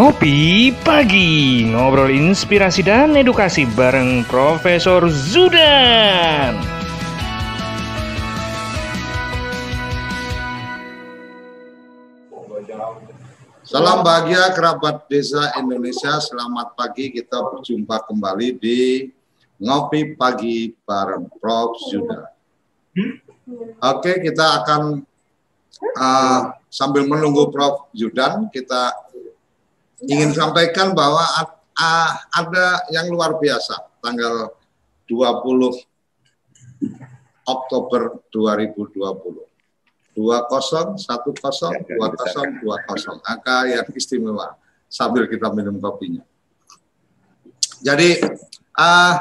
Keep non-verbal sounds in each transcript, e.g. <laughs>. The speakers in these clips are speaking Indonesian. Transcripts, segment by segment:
Ngopi Pagi Ngobrol inspirasi dan edukasi bareng Profesor Zudan Salam bahagia kerabat desa Indonesia. Selamat pagi. Kita berjumpa kembali di Ngopi Pagi bareng Prof. Zudan. Oke, kita akan uh, sambil menunggu Prof. Zudan, kita ingin sampaikan bahwa ada yang luar biasa tanggal 20 Oktober 2020. 20 10 20 20 angka yang istimewa sambil kita minum kopinya. Jadi uh,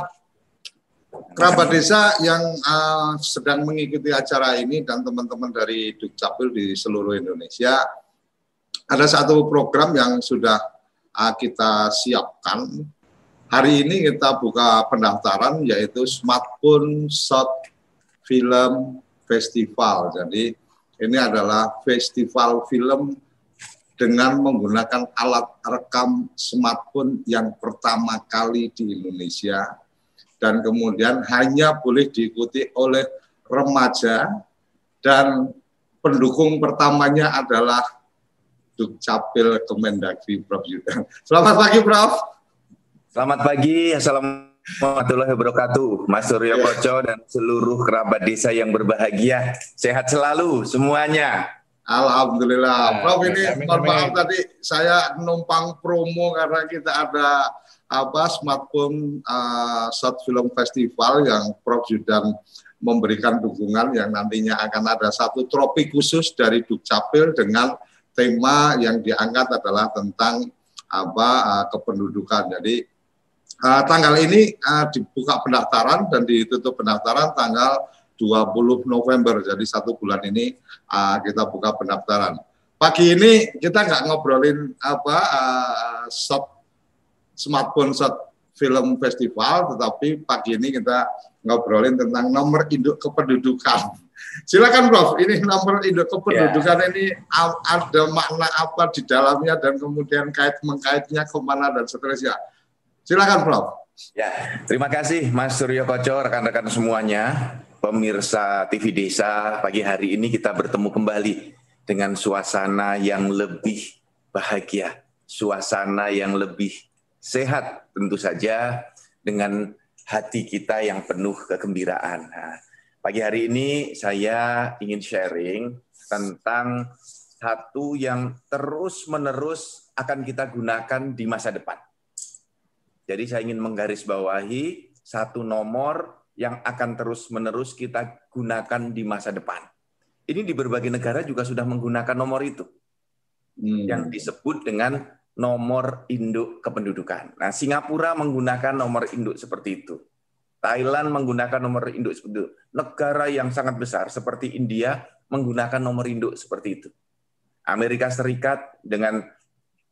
kerabat desa yang uh, sedang mengikuti acara ini dan teman-teman dari Dukcapil di seluruh Indonesia ada satu program yang sudah kita siapkan. Hari ini kita buka pendaftaran yaitu Smartphone Short Film Festival. Jadi ini adalah festival film dengan menggunakan alat rekam smartphone yang pertama kali di Indonesia dan kemudian hanya boleh diikuti oleh remaja dan pendukung pertamanya adalah Dukcapil Kemendagri Prof Yudan. Selamat pagi Prof. Selamat pagi. Assalamualaikum warahmatullahi wabarakatuh. Mas Suryo Koco dan seluruh kerabat desa yang berbahagia. Sehat selalu semuanya. Alhamdulillah. Nah, Prof ini mohon maaf tadi saya numpang promo karena kita ada apa smartphone uh, short film festival yang Prof Judan memberikan dukungan yang nantinya akan ada satu tropi khusus dari Dukcapil dengan tema yang diangkat adalah tentang apa uh, kependudukan. Jadi uh, tanggal ini uh, dibuka pendaftaran dan ditutup pendaftaran tanggal 20 November. Jadi satu bulan ini uh, kita buka pendaftaran. Pagi ini kita nggak ngobrolin apa uh, shot smartphone shot film festival, tetapi pagi ini kita ngobrolin tentang nomor induk kependudukan. Silakan Prof, ini nomor induk kependudukan yeah. ini ada makna apa di dalamnya dan kemudian kait mengkaitnya ke mana dan seterusnya. Silakan Prof. Ya, terima kasih Mas Suryo Koco, rekan-rekan semuanya, pemirsa TV Desa. Pagi hari ini kita bertemu kembali dengan suasana yang lebih bahagia, suasana yang lebih sehat tentu saja dengan hati kita yang penuh kegembiraan. Nah, pagi hari ini saya ingin sharing tentang satu yang terus-menerus akan kita gunakan di masa depan jadi saya ingin menggarisbawahi satu nomor yang akan terus-menerus kita gunakan di masa depan. Ini di berbagai negara juga sudah menggunakan nomor itu. Hmm. Yang disebut dengan nomor induk kependudukan. Nah, Singapura menggunakan nomor induk seperti itu. Thailand menggunakan nomor induk seperti itu. Negara yang sangat besar seperti India menggunakan nomor induk seperti itu. Amerika Serikat dengan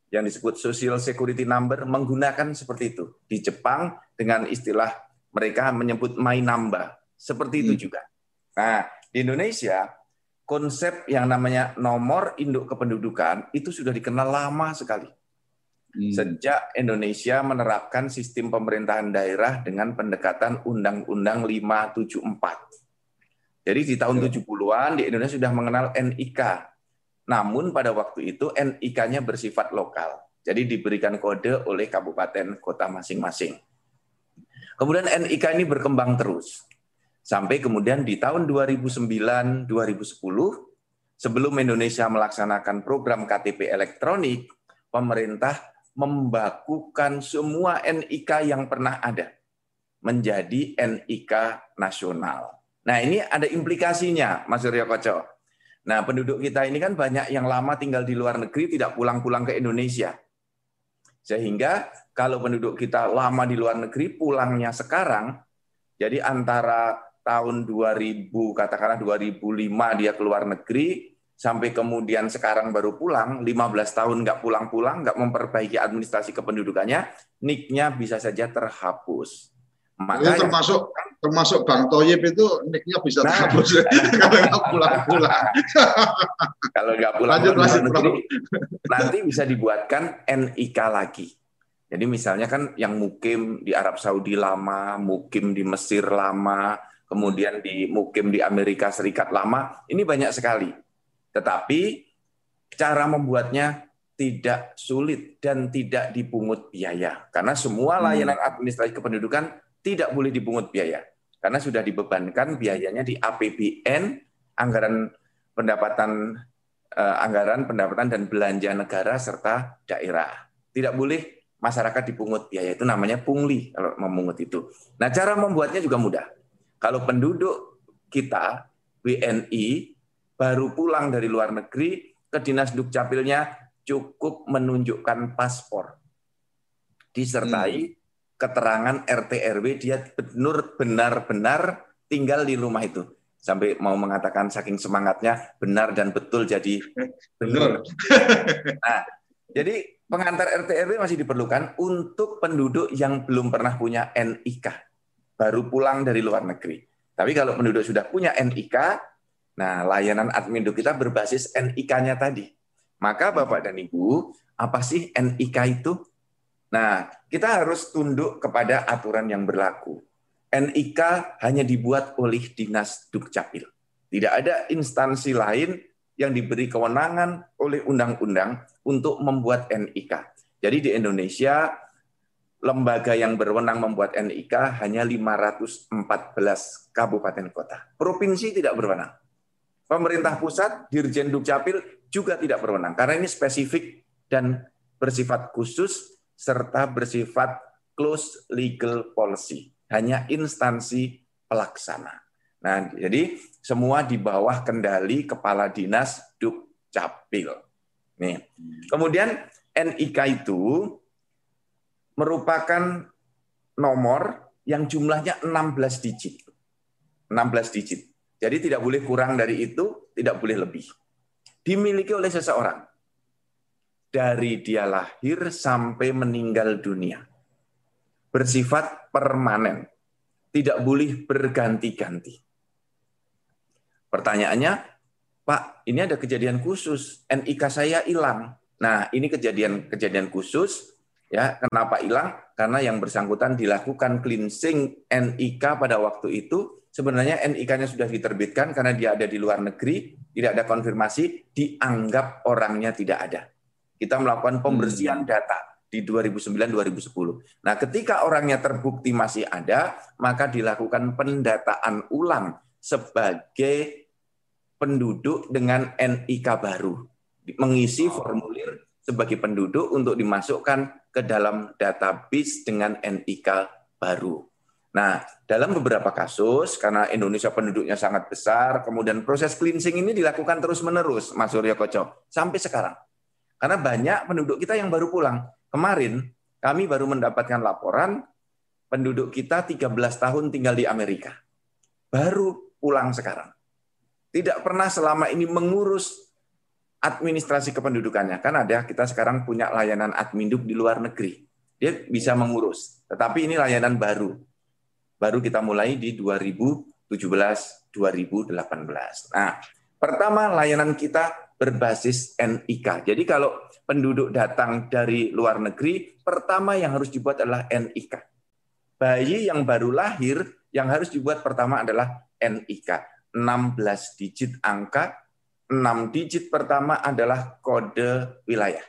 yang disebut social security number menggunakan seperti itu. Di Jepang dengan istilah mereka menyebut my number. Seperti itu hmm. juga. Nah, di Indonesia konsep yang namanya nomor induk kependudukan itu sudah dikenal lama sekali. Hmm. Sejak Indonesia menerapkan sistem pemerintahan daerah dengan pendekatan Undang-Undang 574. Jadi di tahun 70-an ya. di Indonesia sudah mengenal NIK, namun pada waktu itu NIK-nya bersifat lokal. Jadi diberikan kode oleh kabupaten kota masing-masing. Kemudian NIK ini berkembang terus. Sampai kemudian di tahun 2009-2010, sebelum Indonesia melaksanakan program KTP elektronik, pemerintah membakukan semua NIK yang pernah ada menjadi NIK nasional. Nah ini ada implikasinya, Mas Surya Koco. Nah, penduduk kita ini kan banyak yang lama tinggal di luar negeri tidak pulang-pulang ke Indonesia. Sehingga kalau penduduk kita lama di luar negeri pulangnya sekarang, jadi antara tahun 2000 katakanlah 2005 dia keluar negeri sampai kemudian sekarang baru pulang 15 tahun nggak pulang-pulang nggak memperbaiki administrasi kependudukannya niknya bisa saja terhapus maka termasuk termasuk Bang Toyib itu nicknya bisa nah, terhapus <laughs> kalau nggak pulang-pulang. <laughs> kalau nggak pulang Lanjut, lanjut, negeri, nanti bisa dibuatkan NIK lagi. Jadi misalnya kan yang mukim di Arab Saudi lama, mukim di Mesir lama, kemudian di mukim di Amerika Serikat lama, ini banyak sekali. Tetapi cara membuatnya tidak sulit dan tidak dipungut biaya. Karena semua hmm. layanan administrasi kependudukan tidak boleh dipungut biaya. Karena sudah dibebankan biayanya di APBN, anggaran pendapatan eh, anggaran pendapatan dan belanja negara serta daerah. Tidak boleh masyarakat dipungut biaya itu namanya pungli kalau memungut itu. Nah, cara membuatnya juga mudah. Kalau penduduk kita WNI baru pulang dari luar negeri ke dinas dukcapilnya cukup menunjukkan paspor disertai hmm. keterangan RT RW dia benar-benar tinggal di rumah itu sampai mau mengatakan saking semangatnya benar dan betul jadi benar. <laughs> Nah, jadi pengantar RT RW masih diperlukan untuk penduduk yang belum pernah punya NIK, baru pulang dari luar negeri. Tapi kalau penduduk sudah punya NIK, nah layanan admin kita berbasis NIK-nya tadi. Maka Bapak dan Ibu, apa sih NIK itu? Nah, kita harus tunduk kepada aturan yang berlaku. NIK hanya dibuat oleh Dinas Dukcapil. Tidak ada instansi lain yang diberi kewenangan oleh undang-undang untuk membuat NIK. Jadi di Indonesia lembaga yang berwenang membuat NIK hanya 514 kabupaten kota. Provinsi tidak berwenang. Pemerintah pusat, Dirjen Dukcapil juga tidak berwenang karena ini spesifik dan bersifat khusus serta bersifat close legal policy. Hanya instansi pelaksana. Nah, jadi semua di bawah kendali Kepala Dinas Dukcapil. Nih. Kemudian NIK itu merupakan nomor yang jumlahnya 16 digit. 16 digit. Jadi tidak boleh kurang dari itu, tidak boleh lebih. Dimiliki oleh seseorang. Dari dia lahir sampai meninggal dunia. Bersifat permanen. Tidak boleh berganti-ganti. Pertanyaannya, Pak, ini ada kejadian khusus. NIK saya hilang. Nah, ini kejadian-kejadian khusus. Ya, kenapa hilang? Karena yang bersangkutan dilakukan cleansing NIK pada waktu itu sebenarnya NIK-nya sudah diterbitkan karena dia ada di luar negeri, tidak ada konfirmasi, dianggap orangnya tidak ada. Kita melakukan pembersihan hmm. data di 2009-2010. Nah, ketika orangnya terbukti masih ada, maka dilakukan pendataan ulang sebagai penduduk dengan NIK baru. Mengisi formulir sebagai penduduk untuk dimasukkan ke dalam database dengan NIK baru. Nah, dalam beberapa kasus, karena Indonesia penduduknya sangat besar, kemudian proses cleansing ini dilakukan terus-menerus, Mas Surya Koco, sampai sekarang. Karena banyak penduduk kita yang baru pulang. Kemarin, kami baru mendapatkan laporan penduduk kita 13 tahun tinggal di Amerika. Baru pulang sekarang. Tidak pernah selama ini mengurus administrasi kependudukannya. Kan ada, kita sekarang punya layanan adminduk di luar negeri. Dia bisa mengurus. Tetapi ini layanan baru baru kita mulai di 2017-2018. Nah, pertama layanan kita berbasis NIK. Jadi kalau penduduk datang dari luar negeri, pertama yang harus dibuat adalah NIK. Bayi yang baru lahir yang harus dibuat pertama adalah NIK. 16 digit angka, 6 digit pertama adalah kode wilayah.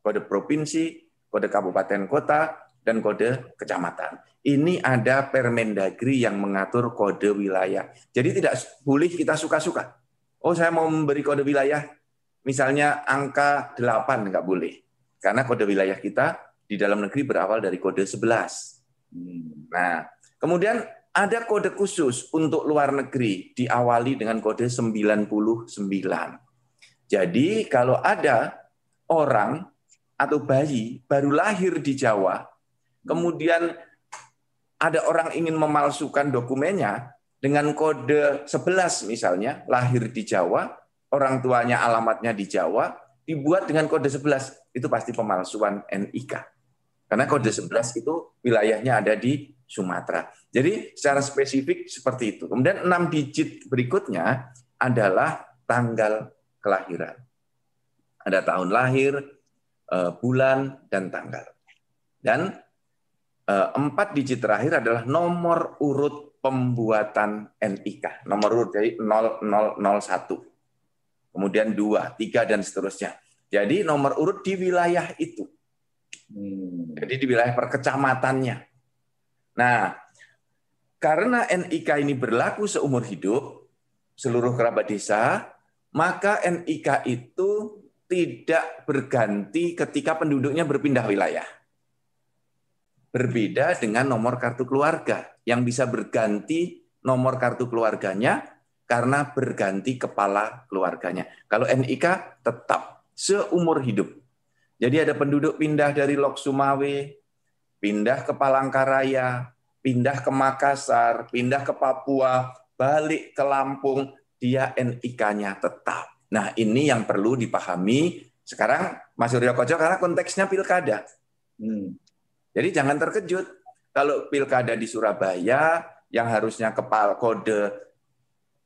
Kode provinsi, kode kabupaten kota, dan kode kecamatan ini ada Permendagri yang mengatur kode wilayah. Jadi tidak boleh kita suka-suka. Oh, saya mau memberi kode wilayah, misalnya angka 8, nggak boleh. Karena kode wilayah kita di dalam negeri berawal dari kode 11. Nah, kemudian ada kode khusus untuk luar negeri, diawali dengan kode 99. Jadi kalau ada orang atau bayi baru lahir di Jawa, kemudian ada orang ingin memalsukan dokumennya dengan kode 11 misalnya, lahir di Jawa, orang tuanya alamatnya di Jawa, dibuat dengan kode 11, itu pasti pemalsuan NIK. Karena kode 11 itu wilayahnya ada di Sumatera. Jadi secara spesifik seperti itu. Kemudian enam digit berikutnya adalah tanggal kelahiran. Ada tahun lahir, eh, bulan, dan tanggal. Dan empat digit terakhir adalah nomor urut pembuatan NIK. Nomor urut dari 0001. Kemudian 2, 3, dan seterusnya. Jadi nomor urut di wilayah itu. Hmm. Jadi di wilayah perkecamatannya. Nah, karena NIK ini berlaku seumur hidup, seluruh kerabat desa, maka NIK itu tidak berganti ketika penduduknya berpindah wilayah. Berbeda dengan nomor kartu keluarga yang bisa berganti nomor kartu keluarganya karena berganti kepala keluarganya. Kalau NIK tetap seumur hidup. Jadi ada penduduk pindah dari Lok Sumawe, pindah ke Palangkaraya, pindah ke Makassar, pindah ke Papua, balik ke Lampung, dia NIK-nya tetap. Nah ini yang perlu dipahami sekarang Mas Suryo Koco karena konteksnya pilkada. Hmm. Jadi jangan terkejut kalau pilkada di Surabaya yang harusnya kepala kode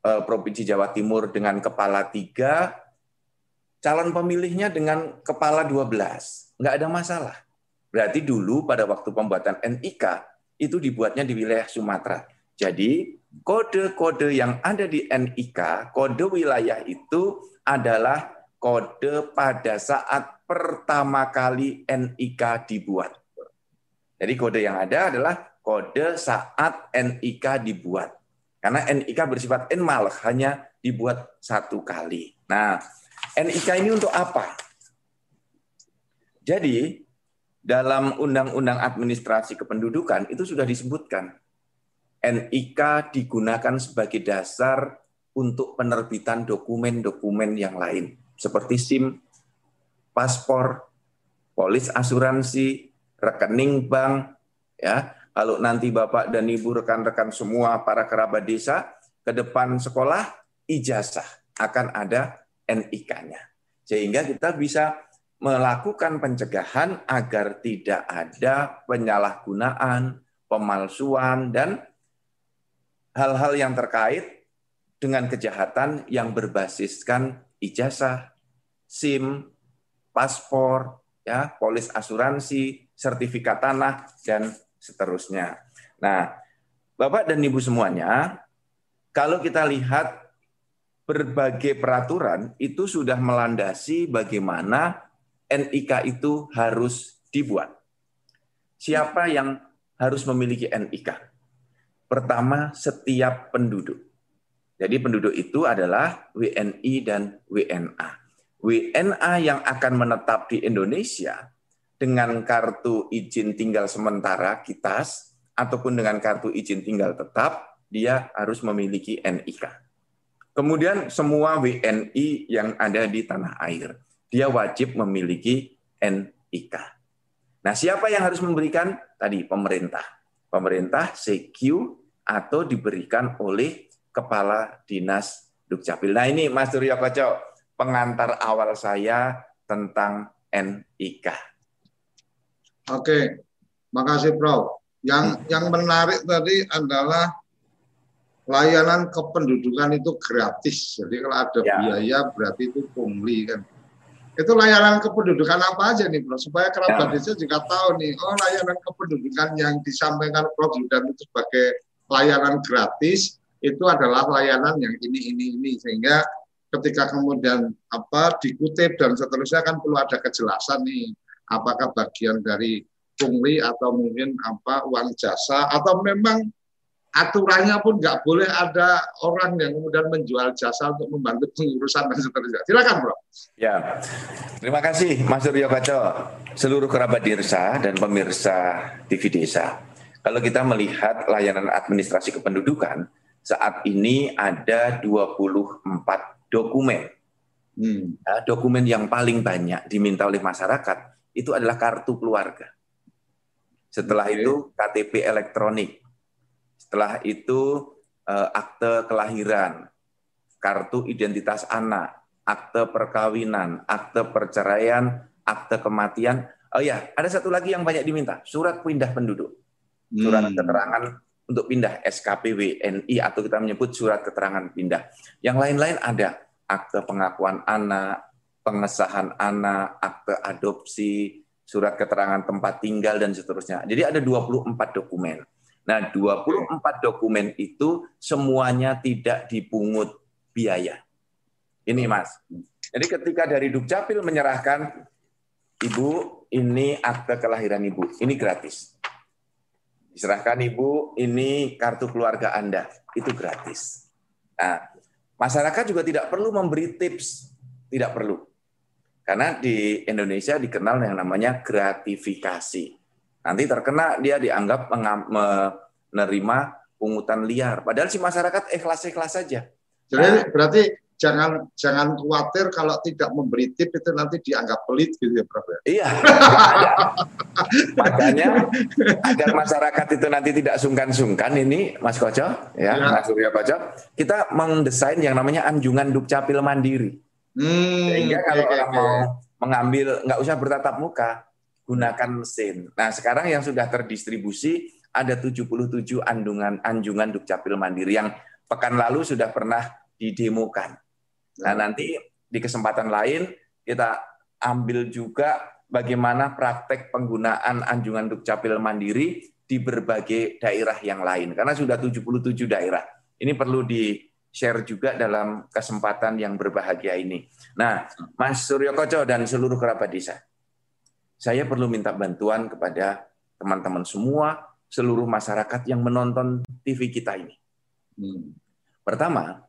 eh, Provinsi Jawa Timur dengan kepala tiga, calon pemilihnya dengan kepala 12. Nggak ada masalah. Berarti dulu pada waktu pembuatan NIK, itu dibuatnya di wilayah Sumatera. Jadi kode-kode yang ada di NIK, kode wilayah itu adalah kode pada saat pertama kali NIK dibuat. Jadi kode yang ada adalah kode saat NIK dibuat. Karena NIK bersifat enmal, hanya dibuat satu kali. Nah, NIK ini untuk apa? Jadi, dalam Undang-Undang Administrasi Kependudukan itu sudah disebutkan NIK digunakan sebagai dasar untuk penerbitan dokumen-dokumen yang lain seperti SIM, paspor, polis asuransi, rekening bank, ya. Kalau nanti Bapak dan Ibu rekan-rekan semua para kerabat desa ke depan sekolah ijazah akan ada NIK-nya. Sehingga kita bisa melakukan pencegahan agar tidak ada penyalahgunaan, pemalsuan, dan hal-hal yang terkait dengan kejahatan yang berbasiskan ijazah, SIM, paspor, ya, polis asuransi, sertifikat tanah, dan seterusnya. Nah, Bapak dan Ibu semuanya, kalau kita lihat berbagai peraturan itu sudah melandasi bagaimana NIK itu harus dibuat. Siapa yang harus memiliki NIK? Pertama, setiap penduduk. Jadi penduduk itu adalah WNI dan WNA. WNA yang akan menetap di Indonesia dengan kartu izin tinggal sementara KITAS ataupun dengan kartu izin tinggal tetap, dia harus memiliki NIK. Kemudian semua WNI yang ada di tanah air dia wajib memiliki NIK. Nah, siapa yang harus memberikan? Tadi pemerintah. Pemerintah CQ atau diberikan oleh Kepala Dinas Dukcapil. Nah, ini Mas Suryo Koco, pengantar awal saya tentang NIK. Oke, makasih Prof. Yang yang menarik tadi adalah layanan kependudukan itu gratis. Jadi kalau ada ya. biaya berarti itu pungli kan. Itu layanan kependudukan apa aja nih, Bro? Supaya kerabat ya. desa juga tahu nih, oh layanan kependudukan yang disampaikan Prof. Yudan itu sebagai layanan gratis itu adalah layanan yang ini ini ini sehingga ketika kemudian apa dikutip dan seterusnya kan perlu ada kejelasan nih apakah bagian dari pungli atau mungkin apa uang jasa atau memang aturannya pun nggak boleh ada orang yang kemudian menjual jasa untuk membantu pengurusan dan seterusnya. Silakan, Bro. Ya, terima kasih Mas Suryo Kaco, seluruh kerabat desa dan pemirsa TV Desa. Kalau kita melihat layanan administrasi kependudukan, saat ini ada 24 dokumen. Hmm. Ya, dokumen yang paling banyak diminta oleh masyarakat itu adalah kartu keluarga. Setelah okay. itu KTP elektronik, setelah itu eh, akte kelahiran, kartu identitas anak, akte perkawinan, akte perceraian, akte kematian. Oh ya, ada satu lagi yang banyak diminta, surat pindah penduduk. surat hmm. keterangan untuk pindah SKPW NI atau kita menyebut surat keterangan pindah. Yang lain-lain ada akte pengakuan anak, pengesahan anak, akte adopsi, surat keterangan tempat tinggal dan seterusnya. Jadi ada 24 dokumen. Nah, 24 dokumen itu semuanya tidak dipungut biaya. Ini Mas. Jadi ketika dari Dukcapil menyerahkan Ibu, ini akte kelahiran Ibu, ini gratis. Diserahkan Ibu, ini kartu keluarga Anda, itu gratis. Nah, masyarakat juga tidak perlu memberi tips, tidak perlu. Karena di Indonesia dikenal yang namanya gratifikasi. Nanti terkena dia dianggap menerima pungutan liar. Padahal si masyarakat ikhlas-ikhlas saja. Jadi nah, berarti jangan jangan khawatir kalau tidak memberi tip itu nanti dianggap pelit gitu ya Prof. Ya? Iya. Makanya agar masyarakat itu nanti tidak sungkan-sungkan ini Mas Koco ya, ya. Mas Surya Koco, kita mendesain yang namanya anjungan dukcapil mandiri. Hmm, Sehingga kalau okay, orang okay. mau mengambil nggak usah bertatap muka, gunakan mesin. Nah, sekarang yang sudah terdistribusi ada 77 andungan anjungan dukcapil mandiri yang pekan lalu sudah pernah didemokan. Nah, nanti di kesempatan lain kita ambil juga bagaimana praktek penggunaan anjungan dukcapil mandiri di berbagai daerah yang lain. Karena sudah 77 daerah. Ini perlu di-share juga dalam kesempatan yang berbahagia ini. Nah, Mas Suryo Koco dan seluruh kerabat desa, saya perlu minta bantuan kepada teman-teman semua, seluruh masyarakat yang menonton TV kita ini. Hmm. Pertama,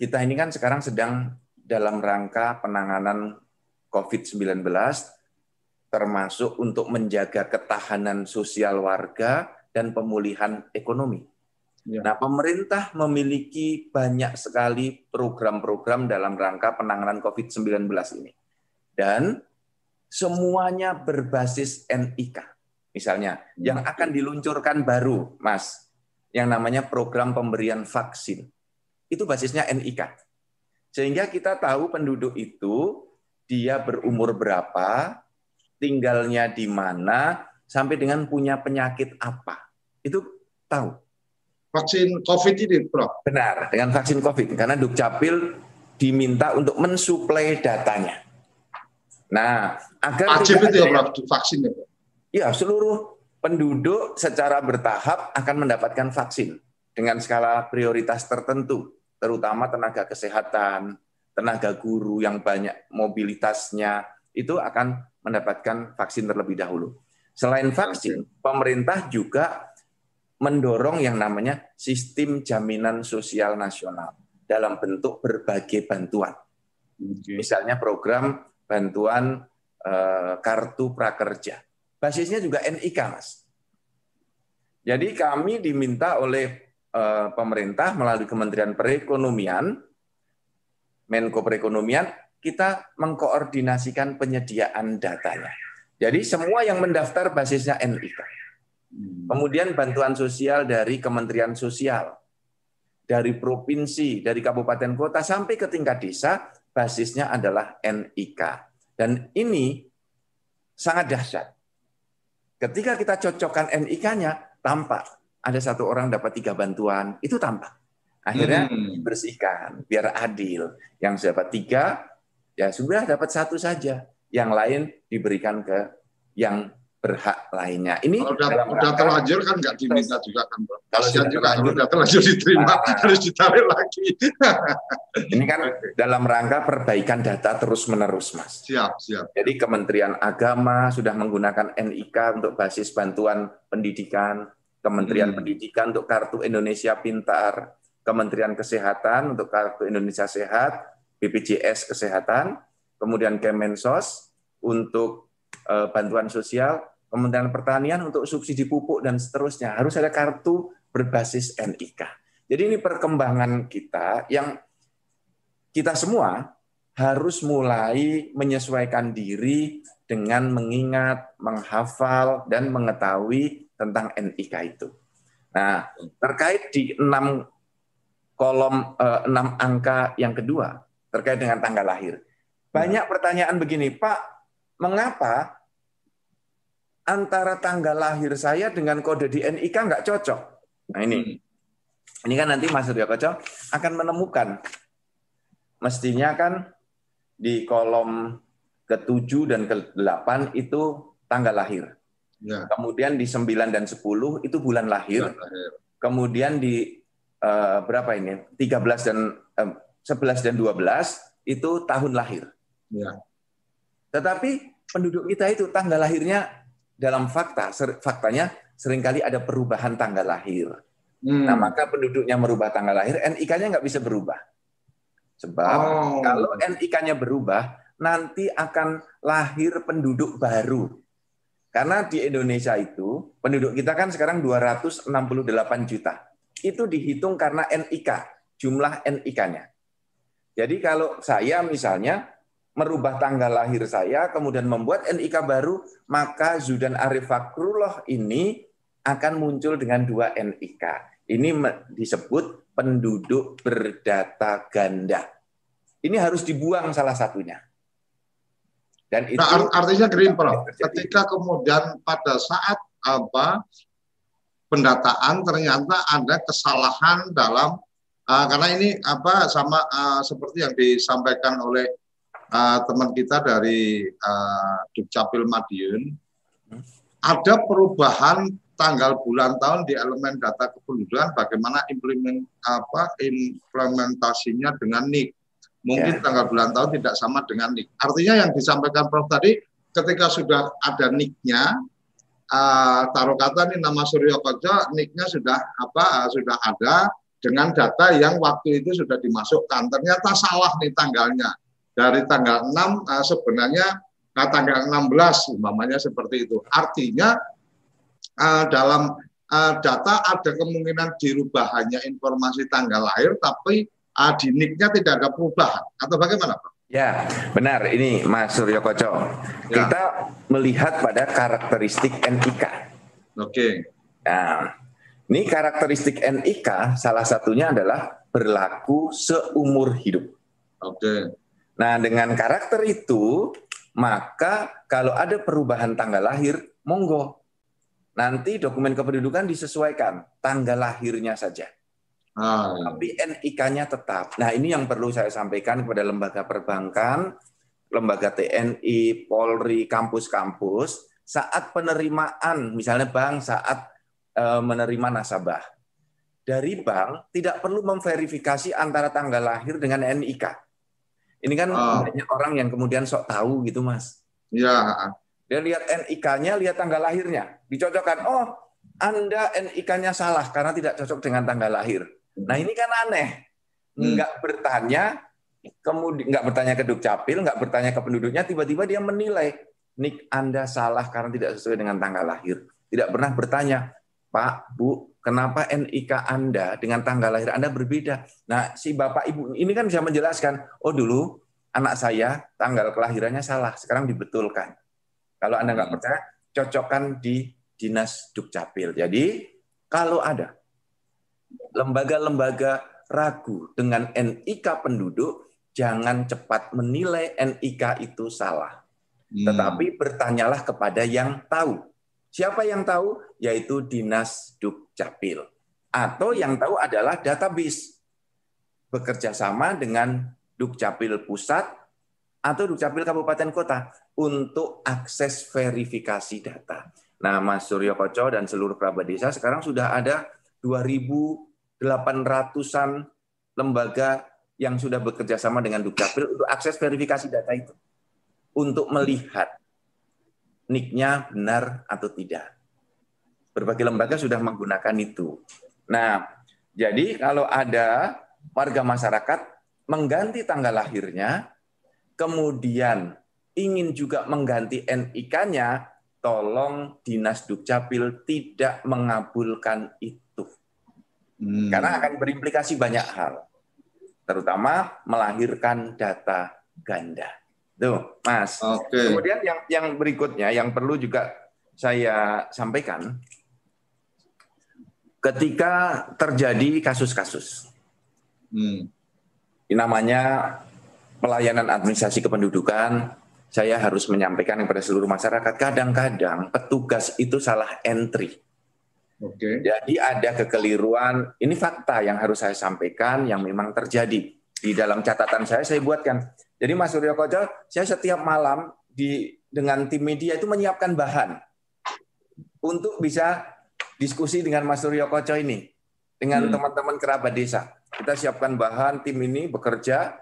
kita ini kan sekarang sedang dalam rangka penanganan COVID-19, termasuk untuk menjaga ketahanan sosial warga dan pemulihan ekonomi. Ya. Nah, pemerintah memiliki banyak sekali program-program dalam rangka penanganan COVID-19 ini. Dan semuanya berbasis NIK. Misalnya, yang hmm. akan diluncurkan baru, Mas, yang namanya program pemberian vaksin itu basisnya NIK. Sehingga kita tahu penduduk itu dia berumur berapa, tinggalnya di mana, sampai dengan punya penyakit apa. Itu tahu. Vaksin COVID ini, Prof? Benar, dengan vaksin COVID. Karena Dukcapil diminta untuk mensuplai datanya. Nah, agar Wajib itu ya, Prof, vaksin ya, Iya, seluruh penduduk secara bertahap akan mendapatkan vaksin dengan skala prioritas tertentu terutama tenaga kesehatan, tenaga guru yang banyak mobilitasnya, itu akan mendapatkan vaksin terlebih dahulu. Selain vaksin, pemerintah juga mendorong yang namanya sistem jaminan sosial nasional dalam bentuk berbagai bantuan. Misalnya program bantuan eh, kartu prakerja. Basisnya juga NIK, Mas. Jadi kami diminta oleh Eh, pemerintah melalui Kementerian Perekonomian, Menko Perekonomian, kita mengkoordinasikan penyediaan datanya. Jadi semua yang mendaftar basisnya NIK. Kemudian bantuan sosial dari Kementerian Sosial, dari provinsi, dari kabupaten kota sampai ke tingkat desa, basisnya adalah NIK. Dan ini sangat dahsyat. Ketika kita cocokkan NIK-nya, tampak ada satu orang dapat tiga bantuan, itu tampak. Akhirnya hmm. bersihkan, biar adil. Yang dapat tiga, ya sudah dapat satu saja. Yang lain diberikan ke yang berhak lainnya. Ini kalau udah, udah terlanjur kan nggak diminta juga kan, Bro. Kalau sudah juga kalau udah terlanjur diterima <laughs> nah, harus ditarik lagi. ini kan <laughs> dalam rangka perbaikan data terus menerus, Mas. Siap, siap. Jadi Kementerian Agama sudah menggunakan NIK untuk basis bantuan pendidikan, Kementerian hmm. Pendidikan untuk Kartu Indonesia Pintar, Kementerian Kesehatan untuk Kartu Indonesia Sehat, BPJS Kesehatan, kemudian Kemensos untuk uh, bantuan sosial, Kementerian Pertanian untuk subsidi pupuk dan seterusnya. Harus ada kartu berbasis NIK. Jadi ini perkembangan kita yang kita semua harus mulai menyesuaikan diri dengan mengingat, menghafal, dan mengetahui tentang NIK itu. Nah, terkait di enam kolom eh, enam angka yang kedua terkait dengan tanggal lahir. Banyak pertanyaan begini, Pak, mengapa antara tanggal lahir saya dengan kode di NIK nggak cocok. Nah ini, hmm. ini kan nanti Mas Surya Koco akan menemukan. Mestinya kan di kolom ke-7 dan ke-8 itu tanggal lahir. Ya. Kemudian di 9 dan 10 itu bulan lahir. Bulan lahir. Kemudian di uh, berapa ini? 13 dan uh, 11 dan 12 itu tahun lahir. Ya. Tetapi penduduk kita itu tanggal lahirnya dalam fakta, ser, faktanya sering kali ada perubahan tanggal lahir. Hmm. Nah, maka penduduknya merubah tanggal lahir, NIK-nya nggak bisa berubah. Sebab oh. kalau NIK-nya berubah, nanti akan lahir penduduk baru. Karena di Indonesia itu, penduduk kita kan sekarang 268 juta. Itu dihitung karena NIK, jumlah NIK-nya. Jadi kalau saya misalnya merubah tanggal lahir saya, kemudian membuat NIK baru, maka Zudan Arif Fakrullah ini akan muncul dengan dua NIK. Ini disebut penduduk berdata ganda. Ini harus dibuang salah satunya. Dan itu nah, artinya green Prof. Ketika kemudian pada saat apa pendataan ternyata ada kesalahan dalam uh, karena ini apa sama uh, seperti yang disampaikan oleh uh, teman kita dari uh, Dukcapil Madiun, ada perubahan tanggal bulan tahun di elemen data kependudukan bagaimana implement apa implementasinya dengan NIK. Mungkin yeah. tanggal bulan tahun tidak sama dengan NIK. Artinya yang disampaikan Prof tadi ketika sudah ada NIK-nya uh, taruh kata ini nama Suryo Kojo NIK-nya sudah apa uh, sudah ada dengan data yang waktu itu sudah dimasukkan. Ternyata salah nih tanggalnya dari tanggal 6 uh, eh, sebenarnya nah, tanggal 16 umpamanya seperti itu. Artinya uh, dalam uh, data ada kemungkinan dirubah hanya informasi tanggal lahir tapi uh, di NIK-nya tidak ada perubahan atau bagaimana Pak? Ya, benar. Ini Mas Suryo Koco. Ya. Kita melihat pada karakteristik NIK. Oke. Nah, ini karakteristik NIK salah satunya adalah berlaku seumur hidup. Oke. Nah, dengan karakter itu, maka kalau ada perubahan tanggal lahir, monggo. Nanti dokumen kependudukan disesuaikan tanggal lahirnya saja. Ah. Tapi NIK-nya tetap. Nah, ini yang perlu saya sampaikan kepada lembaga perbankan, lembaga TNI, Polri, kampus-kampus, saat penerimaan, misalnya bank saat e, menerima nasabah. Dari bank tidak perlu memverifikasi antara tanggal lahir dengan NIK ini kan oh. banyak orang yang kemudian sok tahu gitu, Mas. Iya. Dia lihat NIK-nya, lihat tanggal lahirnya. Dicocokkan, oh Anda NIK-nya salah karena tidak cocok dengan tanggal lahir. Nah ini kan aneh. Hmm. Nggak bertanya, kemudian nggak bertanya ke Dukcapil, nggak bertanya ke penduduknya, tiba-tiba dia menilai nik Anda salah karena tidak sesuai dengan tanggal lahir. Tidak pernah bertanya, Pak, Bu, kenapa NIK Anda dengan tanggal lahir Anda berbeda? Nah, si Bapak Ibu ini kan bisa menjelaskan, oh dulu anak saya tanggal kelahirannya salah, sekarang dibetulkan. Kalau Anda nggak hmm. percaya, cocokkan di Dinas Dukcapil. Jadi, kalau ada lembaga-lembaga ragu dengan NIK penduduk, jangan cepat menilai NIK itu salah. Hmm. Tetapi bertanyalah kepada yang tahu. Siapa yang tahu? Yaitu Dinas Duk Dukcapil. Atau yang tahu adalah database. Bekerja sama dengan Dukcapil Pusat atau Dukcapil Kabupaten Kota untuk akses verifikasi data. Nah, Mas Suryo Koco dan seluruh kerabat desa sekarang sudah ada 2.800-an lembaga yang sudah bekerja sama dengan Dukcapil untuk akses verifikasi data itu. Untuk melihat niknya benar atau tidak. Berbagai lembaga sudah menggunakan itu. Nah, jadi kalau ada warga masyarakat mengganti tanggal lahirnya, kemudian ingin juga mengganti NIK-nya, tolong Dinas Dukcapil tidak mengabulkan itu. Hmm. Karena akan berimplikasi banyak hal. Terutama melahirkan data ganda. Tuh, Mas. Okay. Kemudian yang yang berikutnya yang perlu juga saya sampaikan ketika terjadi kasus-kasus. Hmm. Namanya pelayanan administrasi kependudukan saya harus menyampaikan kepada seluruh masyarakat, kadang-kadang petugas itu salah entry. Okay. Jadi ada kekeliruan, ini fakta yang harus saya sampaikan yang memang terjadi. Di dalam catatan saya, saya buatkan. Jadi Mas Suryo Koco, saya setiap malam di dengan tim media itu menyiapkan bahan untuk bisa diskusi dengan Mas Suryo Koco ini dengan hmm. teman-teman kerabat desa. Kita siapkan bahan, tim ini bekerja.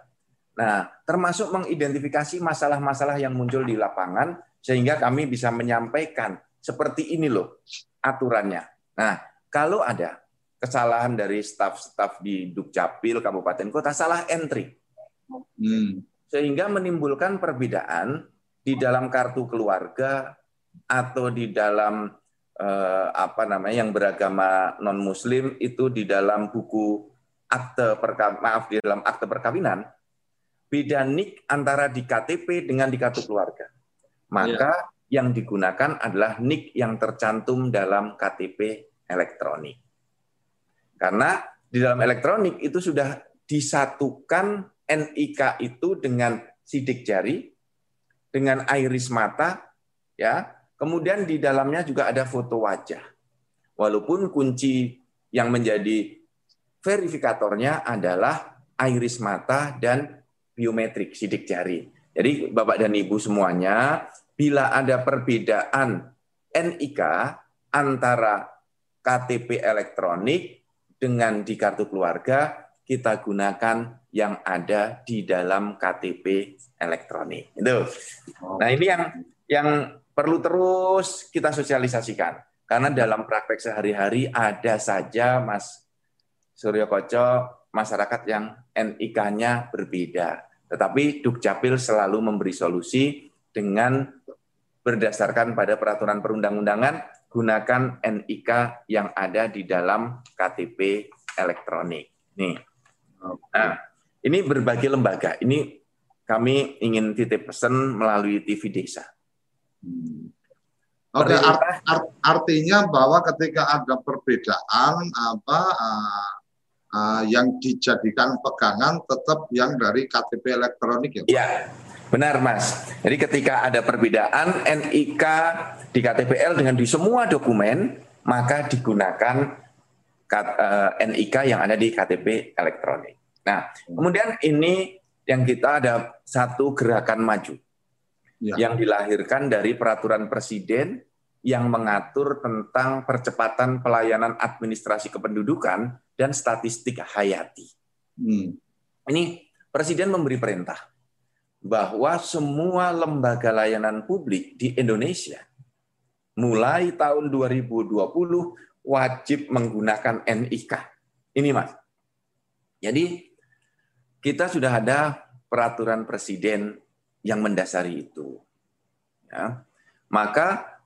Nah, termasuk mengidentifikasi masalah-masalah yang muncul di lapangan sehingga kami bisa menyampaikan seperti ini loh aturannya. Nah, kalau ada kesalahan dari staf-staf di Dukcapil Kabupaten Kota salah entry. Hmm. Sehingga menimbulkan perbedaan di dalam kartu keluarga atau di dalam eh, apa namanya yang beragama non muslim itu di dalam buku akte perka, maaf di dalam akte perkawinan beda nik antara di KTP dengan di kartu keluarga. Maka ya. yang digunakan adalah nik yang tercantum dalam KTP elektronik. Karena di dalam elektronik itu sudah disatukan NIK itu dengan sidik jari, dengan iris mata, ya, Kemudian di dalamnya juga ada foto wajah. Walaupun kunci yang menjadi verifikatornya adalah iris mata dan biometrik sidik jari. Jadi Bapak dan Ibu semuanya, bila ada perbedaan NIK antara KTP elektronik dengan di kartu keluarga, kita gunakan yang ada di dalam KTP elektronik. Itu. Nah, ini yang yang perlu terus kita sosialisasikan. Karena dalam praktek sehari-hari ada saja Mas Suryo Koco masyarakat yang NIK-nya berbeda. Tetapi Dukcapil selalu memberi solusi dengan berdasarkan pada peraturan perundang-undangan gunakan NIK yang ada di dalam KTP elektronik. Nih. Nah, ini berbagai lembaga. Ini kami ingin titip pesan melalui TV Desa. Hmm. Oke, okay, art, art, artinya bahwa ketika ada perbedaan apa uh, uh, yang dijadikan pegangan tetap yang dari KTP elektronik ya. Iya. Benar, Mas. Jadi ketika ada perbedaan NIK di KTPL dengan di semua dokumen, maka digunakan eh, NIK yang ada di KTP elektronik. Nah, hmm. kemudian ini yang kita ada satu gerakan maju ya. yang dilahirkan dari peraturan presiden yang mengatur tentang percepatan pelayanan administrasi kependudukan dan statistik hayati. Hmm. Ini presiden memberi perintah bahwa semua lembaga layanan publik di Indonesia mulai tahun 2020 wajib menggunakan NIK. Ini Mas. Jadi kita sudah ada peraturan presiden yang mendasari itu. Ya. Maka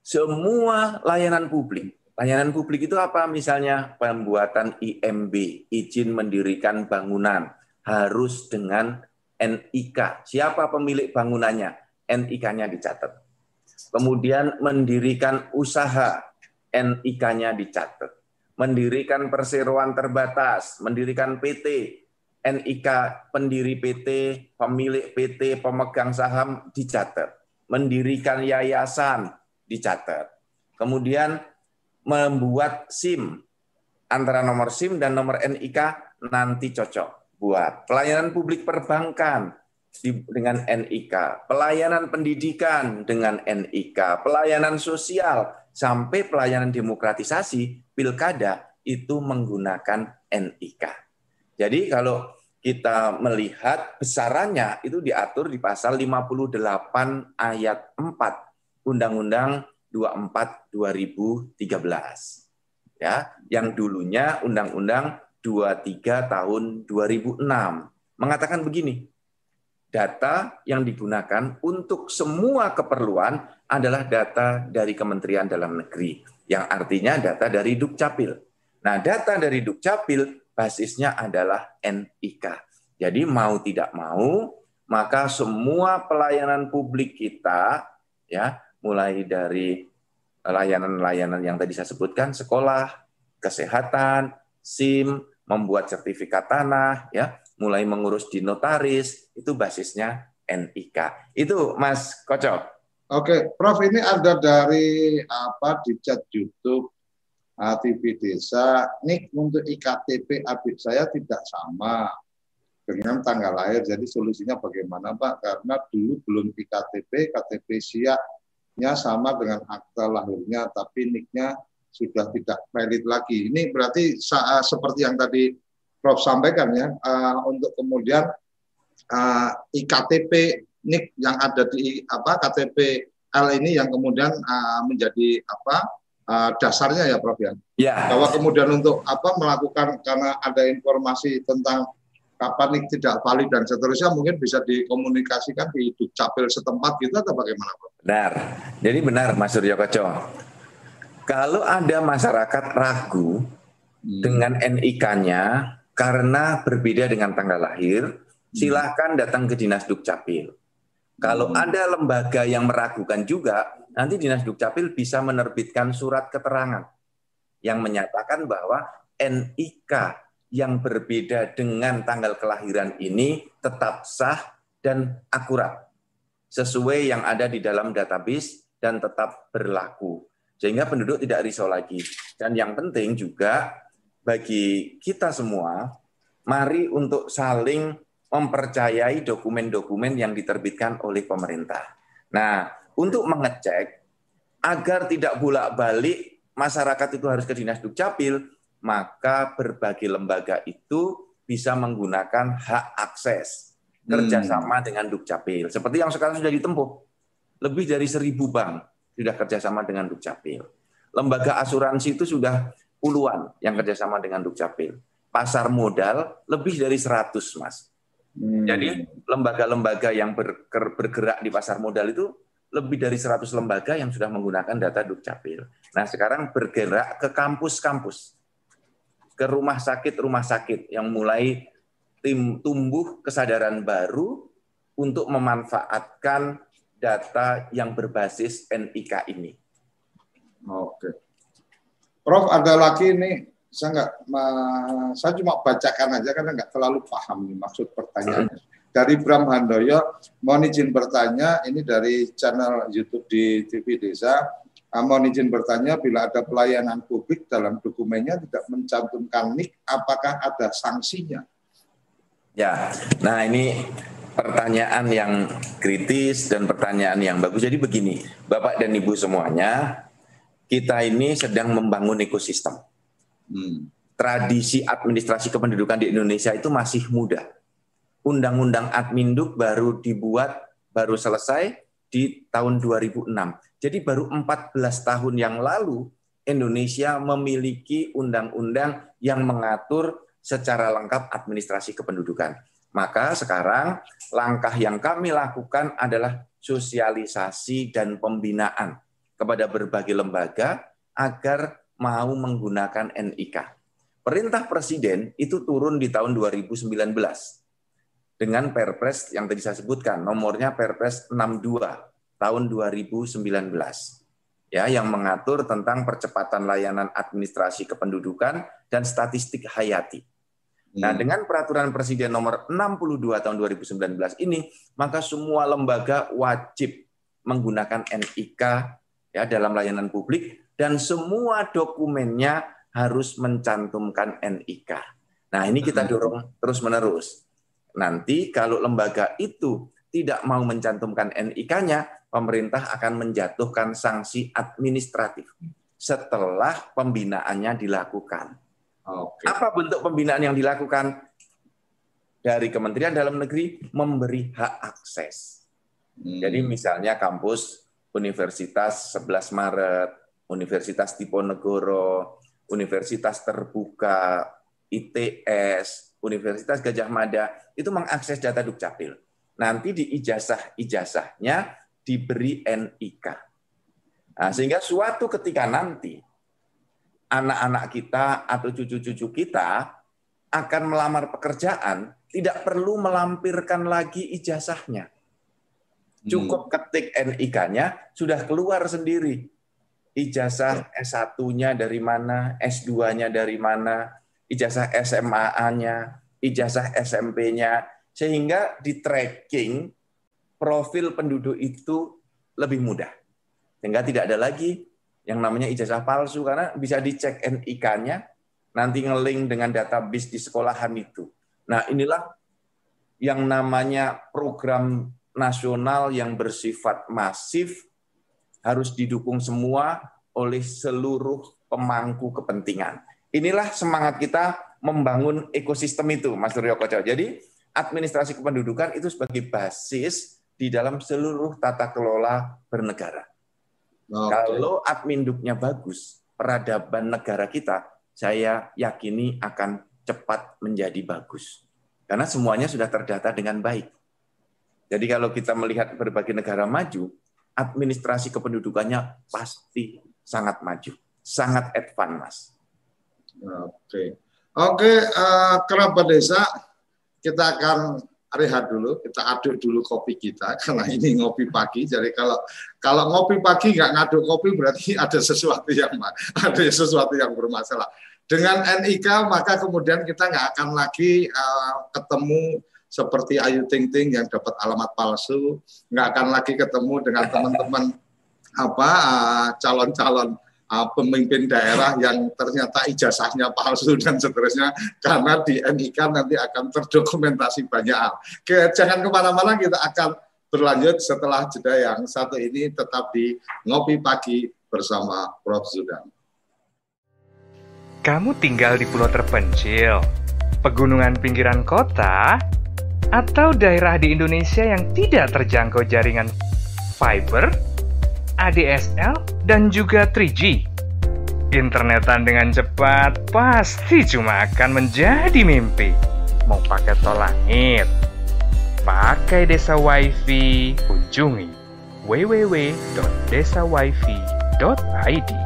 semua layanan publik, layanan publik itu apa? Misalnya pembuatan IMB, izin mendirikan bangunan, harus dengan NIK. Siapa pemilik bangunannya? NIK-nya dicatat. Kemudian mendirikan usaha, NIK-nya dicatat. Mendirikan perseroan terbatas, mendirikan PT, NIK pendiri PT, pemilik PT, pemegang saham dicatat. Mendirikan yayasan dicatat. Kemudian membuat SIM antara nomor SIM dan nomor NIK nanti cocok buat pelayanan publik perbankan dengan NIK, pelayanan pendidikan dengan NIK, pelayanan sosial sampai pelayanan demokratisasi pilkada itu menggunakan NIK. Jadi kalau kita melihat besarannya itu diatur di pasal 58 ayat 4 Undang-Undang 24 2013. Ya, yang dulunya Undang-Undang 23 tahun 2006 mengatakan begini. Data yang digunakan untuk semua keperluan adalah data dari Kementerian Dalam Negeri, yang artinya data dari Dukcapil. Nah, data dari Dukcapil basisnya adalah NIK. Jadi mau tidak mau, maka semua pelayanan publik kita ya, mulai dari layanan-layanan yang tadi saya sebutkan, sekolah, kesehatan, SIM, membuat sertifikat tanah, ya, mulai mengurus di notaris, itu basisnya NIK. Itu Mas Koco. Oke, Prof ini ada dari apa di chat YouTube TV Desa. Nik untuk IKTP adik saya tidak sama dengan tanggal lahir. Jadi solusinya bagaimana Pak? Karena dulu belum IKTP, KTP siapnya sama dengan akta lahirnya, tapi niknya sudah tidak valid lagi. Ini berarti saat, seperti yang tadi Prof sampaikan ya, uh, untuk kemudian uh, iktp NIK yang ada di apa KTP L ini yang kemudian uh, menjadi apa uh, dasarnya ya Prof ya. Ya. Bahwa kemudian untuk apa melakukan karena ada informasi tentang kapan NIK tidak valid dan seterusnya mungkin bisa dikomunikasikan di Dukcapil setempat gitu atau bagaimana Prof? Benar. Jadi benar Mas Suryo Koco. Kalau ada masyarakat ragu hmm. dengan NIK-nya karena berbeda dengan tanggal lahir, hmm. silahkan datang ke Dinas Dukcapil. Kalau hmm. ada lembaga yang meragukan juga, nanti Dinas Dukcapil bisa menerbitkan surat keterangan yang menyatakan bahwa NIK yang berbeda dengan tanggal kelahiran ini tetap sah dan akurat sesuai yang ada di dalam database dan tetap berlaku sehingga penduduk tidak risau lagi. Dan yang penting juga bagi kita semua, mari untuk saling mempercayai dokumen-dokumen yang diterbitkan oleh pemerintah. Nah, untuk mengecek agar tidak bolak-balik masyarakat itu harus ke Dinas Dukcapil, maka berbagai lembaga itu bisa menggunakan hak akses kerjasama hmm. dengan Dukcapil. Seperti yang sekarang sudah ditempuh. Lebih dari seribu bank sudah kerjasama dengan Dukcapil. Lembaga asuransi itu sudah puluhan yang kerjasama dengan Dukcapil. Pasar modal lebih dari 100, Mas. Hmm. Jadi lembaga-lembaga yang bergerak di pasar modal itu lebih dari 100 lembaga yang sudah menggunakan data Dukcapil. Nah, sekarang bergerak ke kampus-kampus, ke rumah sakit-rumah sakit yang mulai tim tumbuh kesadaran baru untuk memanfaatkan data yang berbasis NIK ini. Oke. Prof, ada lagi nih, saya nggak, saya cuma bacakan aja karena nggak terlalu paham nih maksud pertanyaannya. Dari Bram Handoyo, mohon izin bertanya, ini dari channel YouTube di TV Desa, ah, mohon izin bertanya, bila ada pelayanan publik dalam dokumennya tidak mencantumkan NIK, apakah ada sanksinya? Ya, nah ini pertanyaan yang kritis dan pertanyaan yang bagus. Jadi begini, Bapak dan Ibu semuanya, kita ini sedang membangun ekosistem. Hmm. Tradisi administrasi kependudukan di Indonesia itu masih muda. Undang-undang Adminduk baru dibuat, baru selesai di tahun 2006. Jadi baru 14 tahun yang lalu Indonesia memiliki undang-undang yang mengatur secara lengkap administrasi kependudukan. Maka sekarang langkah yang kami lakukan adalah sosialisasi dan pembinaan kepada berbagai lembaga agar mau menggunakan NIK. Perintah Presiden itu turun di tahun 2019 dengan Perpres yang tadi saya sebutkan, nomornya Perpres 62 tahun 2019 ya yang mengatur tentang percepatan layanan administrasi kependudukan dan statistik hayati. Nah, hmm. dengan peraturan presiden nomor 62 tahun 2019 ini, maka semua lembaga wajib menggunakan NIK ya dalam layanan publik dan semua dokumennya harus mencantumkan NIK. Nah, ini kita hmm. dorong terus-menerus. Nanti kalau lembaga itu tidak mau mencantumkan NIK-nya, pemerintah akan menjatuhkan sanksi administratif setelah pembinaannya dilakukan. Okay. Apa bentuk pembinaan yang dilakukan? Dari Kementerian Dalam Negeri memberi hak akses. Hmm. Jadi misalnya kampus Universitas 11 Maret, Universitas Diponegoro, Universitas Terbuka, ITS, Universitas Gajah Mada, itu mengakses data Dukcapil. Nanti di ijazah-ijazahnya diberi NIK. Nah, sehingga suatu ketika nanti anak-anak kita atau cucu-cucu kita akan melamar pekerjaan, tidak perlu melampirkan lagi ijazahnya. Hmm. Cukup ketik NIK-nya, sudah keluar sendiri. Ijazah ya. S1-nya dari mana, S2-nya dari mana, ijazah SMA-nya, ijazah SMP-nya, sehingga di tracking profil penduduk itu lebih mudah. Sehingga tidak ada lagi yang namanya ijazah palsu karena bisa dicek NIK-nya, nanti ngeling dengan database di sekolahan itu. Nah, inilah yang namanya program nasional yang bersifat masif harus didukung semua oleh seluruh pemangku kepentingan. Inilah semangat kita membangun ekosistem itu, Mas Suryo Koco. Jadi, administrasi kependudukan itu sebagai basis di dalam seluruh tata kelola bernegara. Okay. Kalau adminduknya bagus, peradaban negara kita, saya yakini akan cepat menjadi bagus. Karena semuanya sudah terdata dengan baik. Jadi kalau kita melihat berbagai negara maju, administrasi kependudukannya pasti sangat maju, sangat advance, Oke, oke, uh, kerabat desa, kita akan rehat dulu, kita aduk dulu kopi kita <laughs> karena ini ngopi pagi. Jadi kalau kalau ngopi pagi nggak ngaduk kopi berarti <laughs> ada sesuatu yang ada sesuatu yang bermasalah. Dengan NIK maka kemudian kita nggak akan lagi uh, ketemu seperti Ayu Ting Ting yang dapat alamat palsu, nggak akan lagi ketemu dengan teman-teman apa uh, calon-calon uh, pemimpin daerah yang ternyata ijazahnya palsu <laughs> dan seterusnya karena di NIK nanti akan terdokumentasi banyak hal. Ke, jangan ke mana-mana kita akan berlanjut setelah jeda yang satu ini tetap di Ngopi Pagi bersama Prof. Zudan. Kamu tinggal di pulau terpencil, pegunungan pinggiran kota, atau daerah di Indonesia yang tidak terjangkau jaringan fiber, ADSL, dan juga 3G. Internetan dengan cepat pasti cuma akan menjadi mimpi. Mau pakai tol langit, pakai desa wifi, kunjungi www.desawifi.id.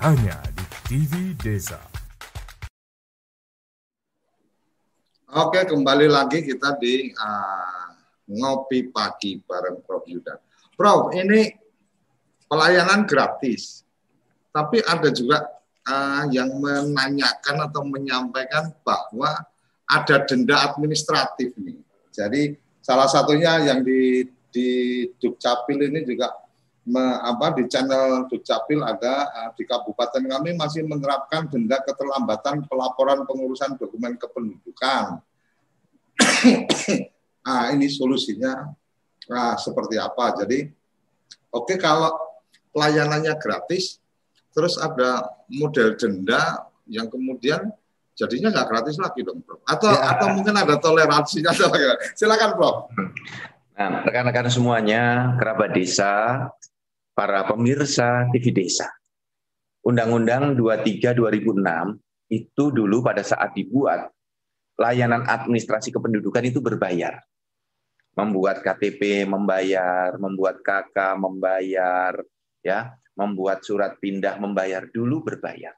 hanya di TV Desa. Oke, kembali lagi kita di uh, ngopi pagi bareng Prof Yuda. Prof, ini pelayanan gratis, tapi ada juga uh, yang menanyakan atau menyampaikan bahwa ada denda administratif nih. Jadi salah satunya yang di di Dukcapil ini juga me, apa di channel Dukcapil ada uh, di kabupaten kami masih menerapkan denda keterlambatan pelaporan pengurusan dokumen kependudukan. nah, <coughs> ini solusinya nah, seperti apa? Jadi oke okay, kalau pelayanannya gratis, terus ada model denda yang kemudian jadinya nggak gratis lagi dong, Bro. Atau ya. atau mungkin ada toleransinya. <laughs> Silakan, Bro. Nah, rekan-rekan semuanya, kerabat desa, para pemirsa TV Desa. Undang-Undang 23 2006 itu dulu pada saat dibuat layanan administrasi kependudukan itu berbayar. Membuat KTP membayar, membuat KK membayar, ya, membuat surat pindah membayar dulu berbayar.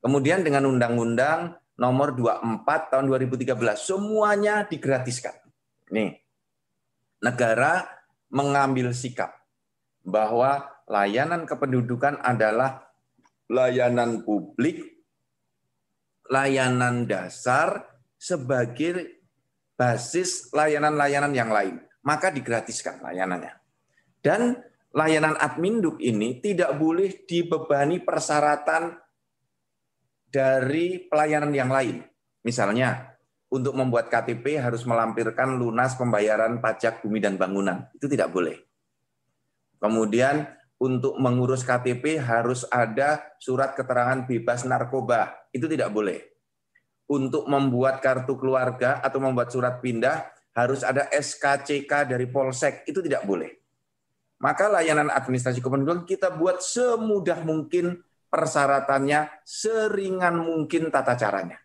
Kemudian dengan undang-undang nomor 24 tahun 2013 semuanya digratiskan. Nih. Negara mengambil sikap bahwa layanan kependudukan adalah layanan publik, layanan dasar sebagai basis layanan-layanan yang lain. Maka digratiskan layanannya. Dan layanan adminduk ini tidak boleh dibebani persyaratan dari pelayanan yang lain. Misalnya, untuk membuat KTP harus melampirkan lunas pembayaran pajak bumi dan bangunan. Itu tidak boleh. Kemudian untuk mengurus KTP harus ada surat keterangan bebas narkoba. Itu tidak boleh. Untuk membuat kartu keluarga atau membuat surat pindah harus ada SKCK dari Polsek. Itu tidak boleh. Maka layanan administrasi kependudukan kita buat semudah mungkin persyaratannya, seringan mungkin tata caranya.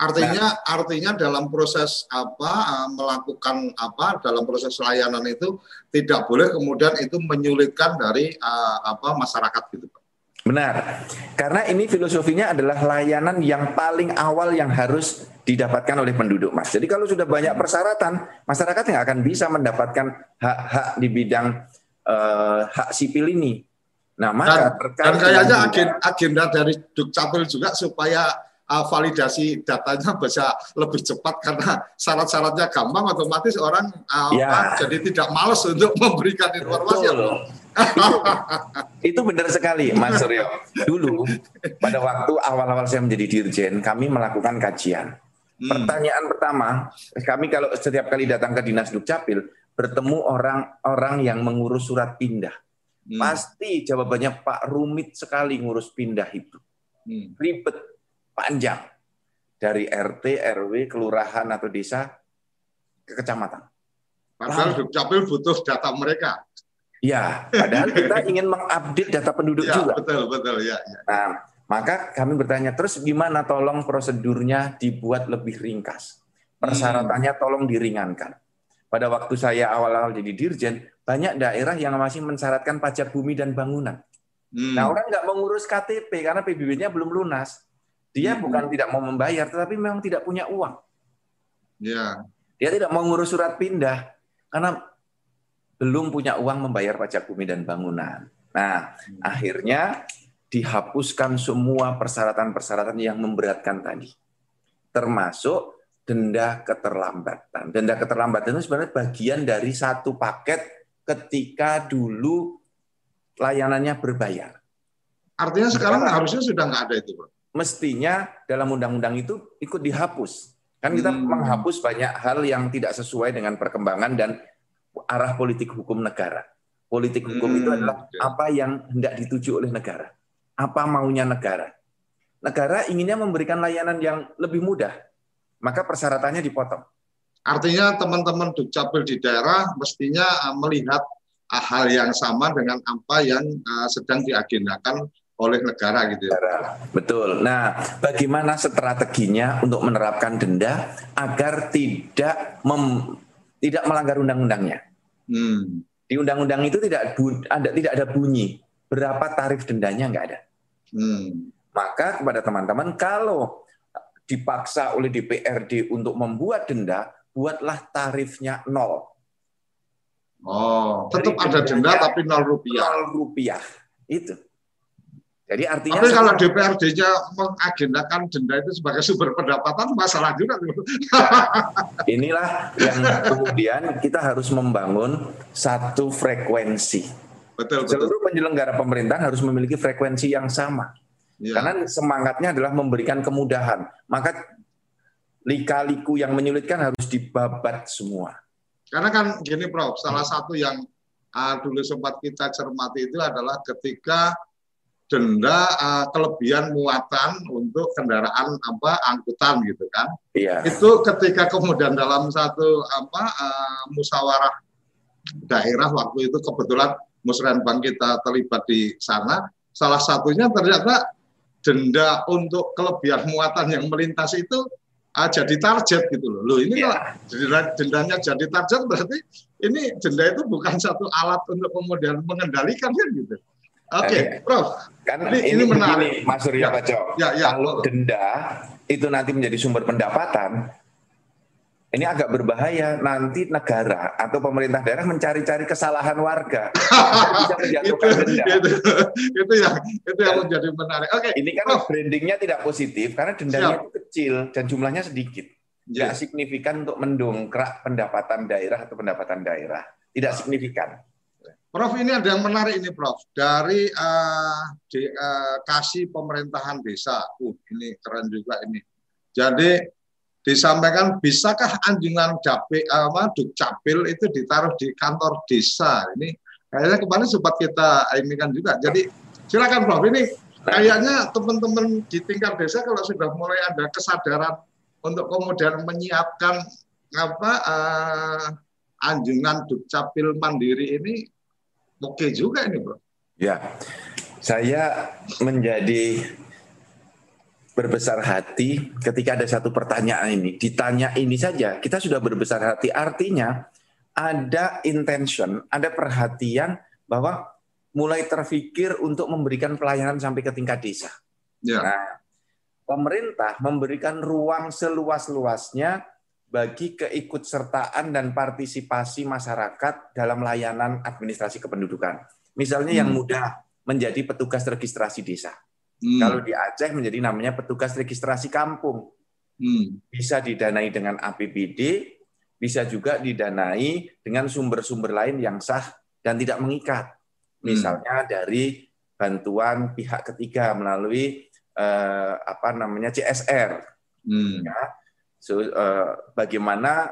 Artinya nah, artinya dalam proses apa eh, melakukan apa dalam proses layanan itu tidak boleh kemudian itu menyulitkan dari uh, apa masyarakat gitu Pak. Benar. Karena ini filosofinya adalah layanan yang paling awal yang harus didapatkan oleh penduduk, Mas. Jadi kalau sudah banyak persyaratan, masyarakat yang akan bisa mendapatkan hak-hak di bidang uh, hak sipil ini. Nah, maka dan, dan kayaknya agenda, agenda dari Dukcapil juga supaya uh, validasi datanya bisa lebih cepat karena syarat-syaratnya gampang otomatis orang uh, ya. jadi tidak malas untuk memberikan informasi. Betul. <laughs> itu, benar sekali Mas Suryo. Dulu pada waktu awal-awal saya menjadi dirjen, kami melakukan kajian. Hmm. Pertanyaan pertama, kami kalau setiap kali datang ke Dinas Dukcapil bertemu orang-orang yang mengurus surat pindah. Hmm. Pasti jawabannya Pak rumit sekali ngurus pindah itu. Hmm. Ribet panjang dari RT, RW, kelurahan atau desa ke kecamatan. Padahal Dukcapil butuh data mereka. Ya, padahal kita ingin mengupdate data penduduk ya, juga. Betul, betul, ya, ya. Nah, maka kami bertanya terus gimana tolong prosedurnya dibuat lebih ringkas. Persyaratannya tolong diringankan. Pada waktu saya awal-awal jadi dirjen, banyak daerah yang masih mensyaratkan pajak bumi dan bangunan. Hmm. Nah, orang nggak mengurus KTP karena PBB-nya belum lunas. Dia hmm. bukan tidak mau membayar, tetapi memang tidak punya uang. Ya. Dia tidak mau ngurus surat pindah karena belum punya uang membayar pajak bumi dan bangunan. Nah, hmm. akhirnya dihapuskan semua persyaratan-persyaratan yang memberatkan tadi. Termasuk denda keterlambatan. Denda keterlambatan itu sebenarnya bagian dari satu paket ketika dulu layanannya berbayar. Artinya sekarang harusnya sudah nggak ada itu, Pak mestinya dalam undang-undang itu ikut dihapus. Kan kita hmm. menghapus banyak hal yang tidak sesuai dengan perkembangan dan arah politik hukum negara. Politik hukum hmm. itu adalah apa yang hendak dituju oleh negara. Apa maunya negara. Negara inginnya memberikan layanan yang lebih mudah, maka persyaratannya dipotong. Artinya teman-teman Dukcapil di daerah mestinya uh, melihat uh, hal yang sama dengan apa yang uh, sedang diagendakan oleh negara gitu ya. Betul. Nah, bagaimana strateginya untuk menerapkan denda agar tidak mem, tidak melanggar undang-undangnya? Hmm. Di undang-undang itu tidak bu, ada tidak ada bunyi berapa tarif dendanya nggak ada. Hmm. Maka kepada teman-teman kalau dipaksa oleh DPRD untuk membuat denda, buatlah tarifnya nol. Oh, tetap Jadi ada denda tapi nol rupiah. Nol rupiah itu. Jadi artinya Tapi kalau DPRD-nya mengagendakan denda itu sebagai sumber pendapatan masalah juga. <laughs> Inilah yang kemudian kita harus membangun satu frekuensi. Betul, Seluruh betul. penyelenggara pemerintahan harus memiliki frekuensi yang sama. Ya. Karena semangatnya adalah memberikan kemudahan. Maka lika-liku yang menyulitkan harus dibabat semua. Karena kan gini Prof, salah satu yang uh, dulu sempat kita cermati itu adalah ketika denda uh, kelebihan muatan untuk kendaraan apa angkutan gitu kan. Iya. Itu ketika kemudian dalam satu apa uh, musyawarah daerah waktu itu kebetulan Musrenbang kita terlibat di sana, salah satunya ternyata denda untuk kelebihan muatan yang melintas itu uh, jadi target gitu loh. Loh ini yeah. kalau dendanya jadi target berarti ini denda itu bukan satu alat untuk kemudian mengendalikan kan gitu. Oke, okay, Prof. Kan ini, ini menarik, Mas Surya ya, Ya, ya, Kalau denda itu nanti menjadi sumber pendapatan, ini agak berbahaya. Nanti negara atau pemerintah daerah mencari-cari kesalahan warga, bisa <laughs> menjatuhkan itu, denda. Itu, itu yang itu yang menjadi menarik. Oke. Okay, ini kan Prof. brandingnya tidak positif karena dendanya Siap. itu kecil dan jumlahnya sedikit. Tidak Ya. signifikan untuk mendongkrak pendapatan daerah atau pendapatan daerah. Tidak signifikan. Prof ini ada yang menarik ini Prof dari eh, di, eh, kasih pemerintahan desa. Uh, ini keren juga ini. Jadi disampaikan bisakah anjungan cabe apa dukcapil itu ditaruh di kantor desa. Ini kayaknya kemarin sempat kita ini juga. Jadi silakan Prof ini kayaknya teman-teman di tingkat desa kalau sudah mulai ada kesadaran untuk kemudian menyiapkan apa eh, anjungan dukcapil mandiri ini oke juga ini bro. Ya, saya menjadi berbesar hati ketika ada satu pertanyaan ini. Ditanya ini saja, kita sudah berbesar hati. Artinya ada intention, ada perhatian bahwa mulai terfikir untuk memberikan pelayanan sampai ke tingkat desa. Ya. Nah, pemerintah memberikan ruang seluas-luasnya bagi keikutsertaan dan partisipasi masyarakat dalam layanan administrasi kependudukan. Misalnya yang Hmm. mudah menjadi petugas registrasi desa. Hmm, Kalau di Aceh menjadi namanya petugas registrasi kampung. hmm, Bisa didanai dengan APBD, bisa juga didanai dengan sumber-sumber lain yang sah dan tidak mengikat. Misalnya dari bantuan pihak ketiga melalui eh, apa namanya CSR. hmm. Ya. So, eh, bagaimana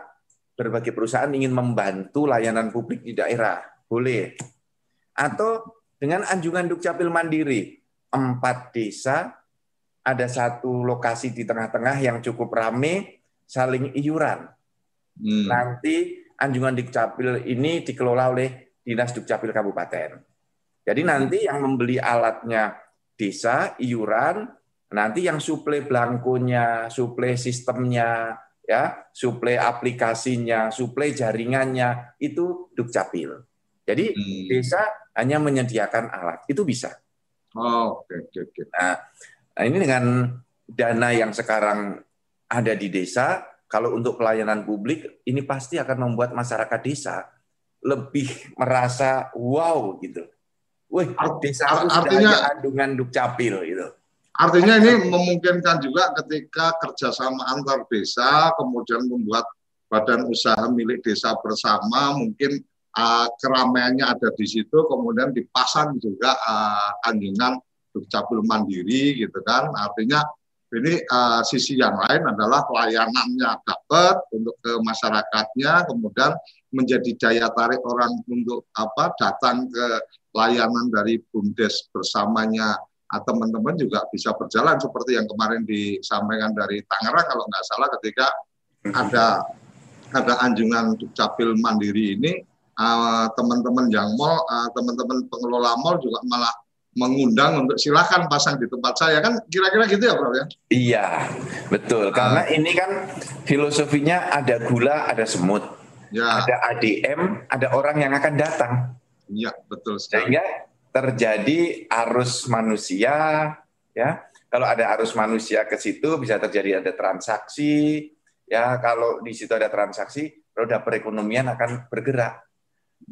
berbagai perusahaan ingin membantu layanan publik di daerah, boleh. Atau dengan anjungan Dukcapil Mandiri, empat desa, ada satu lokasi di tengah-tengah yang cukup rame, saling iuran. Hmm. Nanti anjungan Dukcapil ini dikelola oleh Dinas Dukcapil Kabupaten. Jadi nanti yang membeli alatnya desa, iuran, nanti yang suplai belangkonya, suplai sistemnya, ya, suplai aplikasinya, suplai jaringannya itu Dukcapil. Jadi Hmm. desa hanya menyediakan alat, itu bisa. Oh, Oke, oke, oke. Nah, ini dengan dana yang sekarang ada di desa, kalau untuk pelayanan publik, ini pasti akan membuat masyarakat desa lebih merasa wow gitu. Wih, desa art- artinya- ada andungan dukcapil gitu. Artinya ini memungkinkan juga ketika kerjasama antar desa, kemudian membuat badan usaha milik desa bersama, mungkin uh, keramaiannya ada di situ, kemudian dipasang juga uh, anjungan dukcapil mandiri gitu kan. Artinya ini uh, sisi yang lain adalah layanannya dapat untuk ke masyarakatnya, kemudian menjadi daya tarik orang untuk apa datang ke layanan dari bumdes bersamanya ah, teman-teman juga bisa berjalan seperti yang kemarin disampaikan dari Tangerang kalau nggak salah ketika ada ada anjungan dukcapil mandiri ini ah, teman-teman yang mall ah, teman-teman pengelola mall juga malah mengundang untuk silakan pasang di tempat saya. Kan kira-kira gitu ya Bro ya? Iya, betul. Karena ini kan filosofinya ada gula, ada semut, ya. Ada ADM, ada orang yang akan datang. ya betul sekali. Sehingga terjadi arus manusia ya. Kalau ada arus manusia ke situ bisa terjadi ada transaksi ya. Kalau di situ ada transaksi roda perekonomian akan bergerak.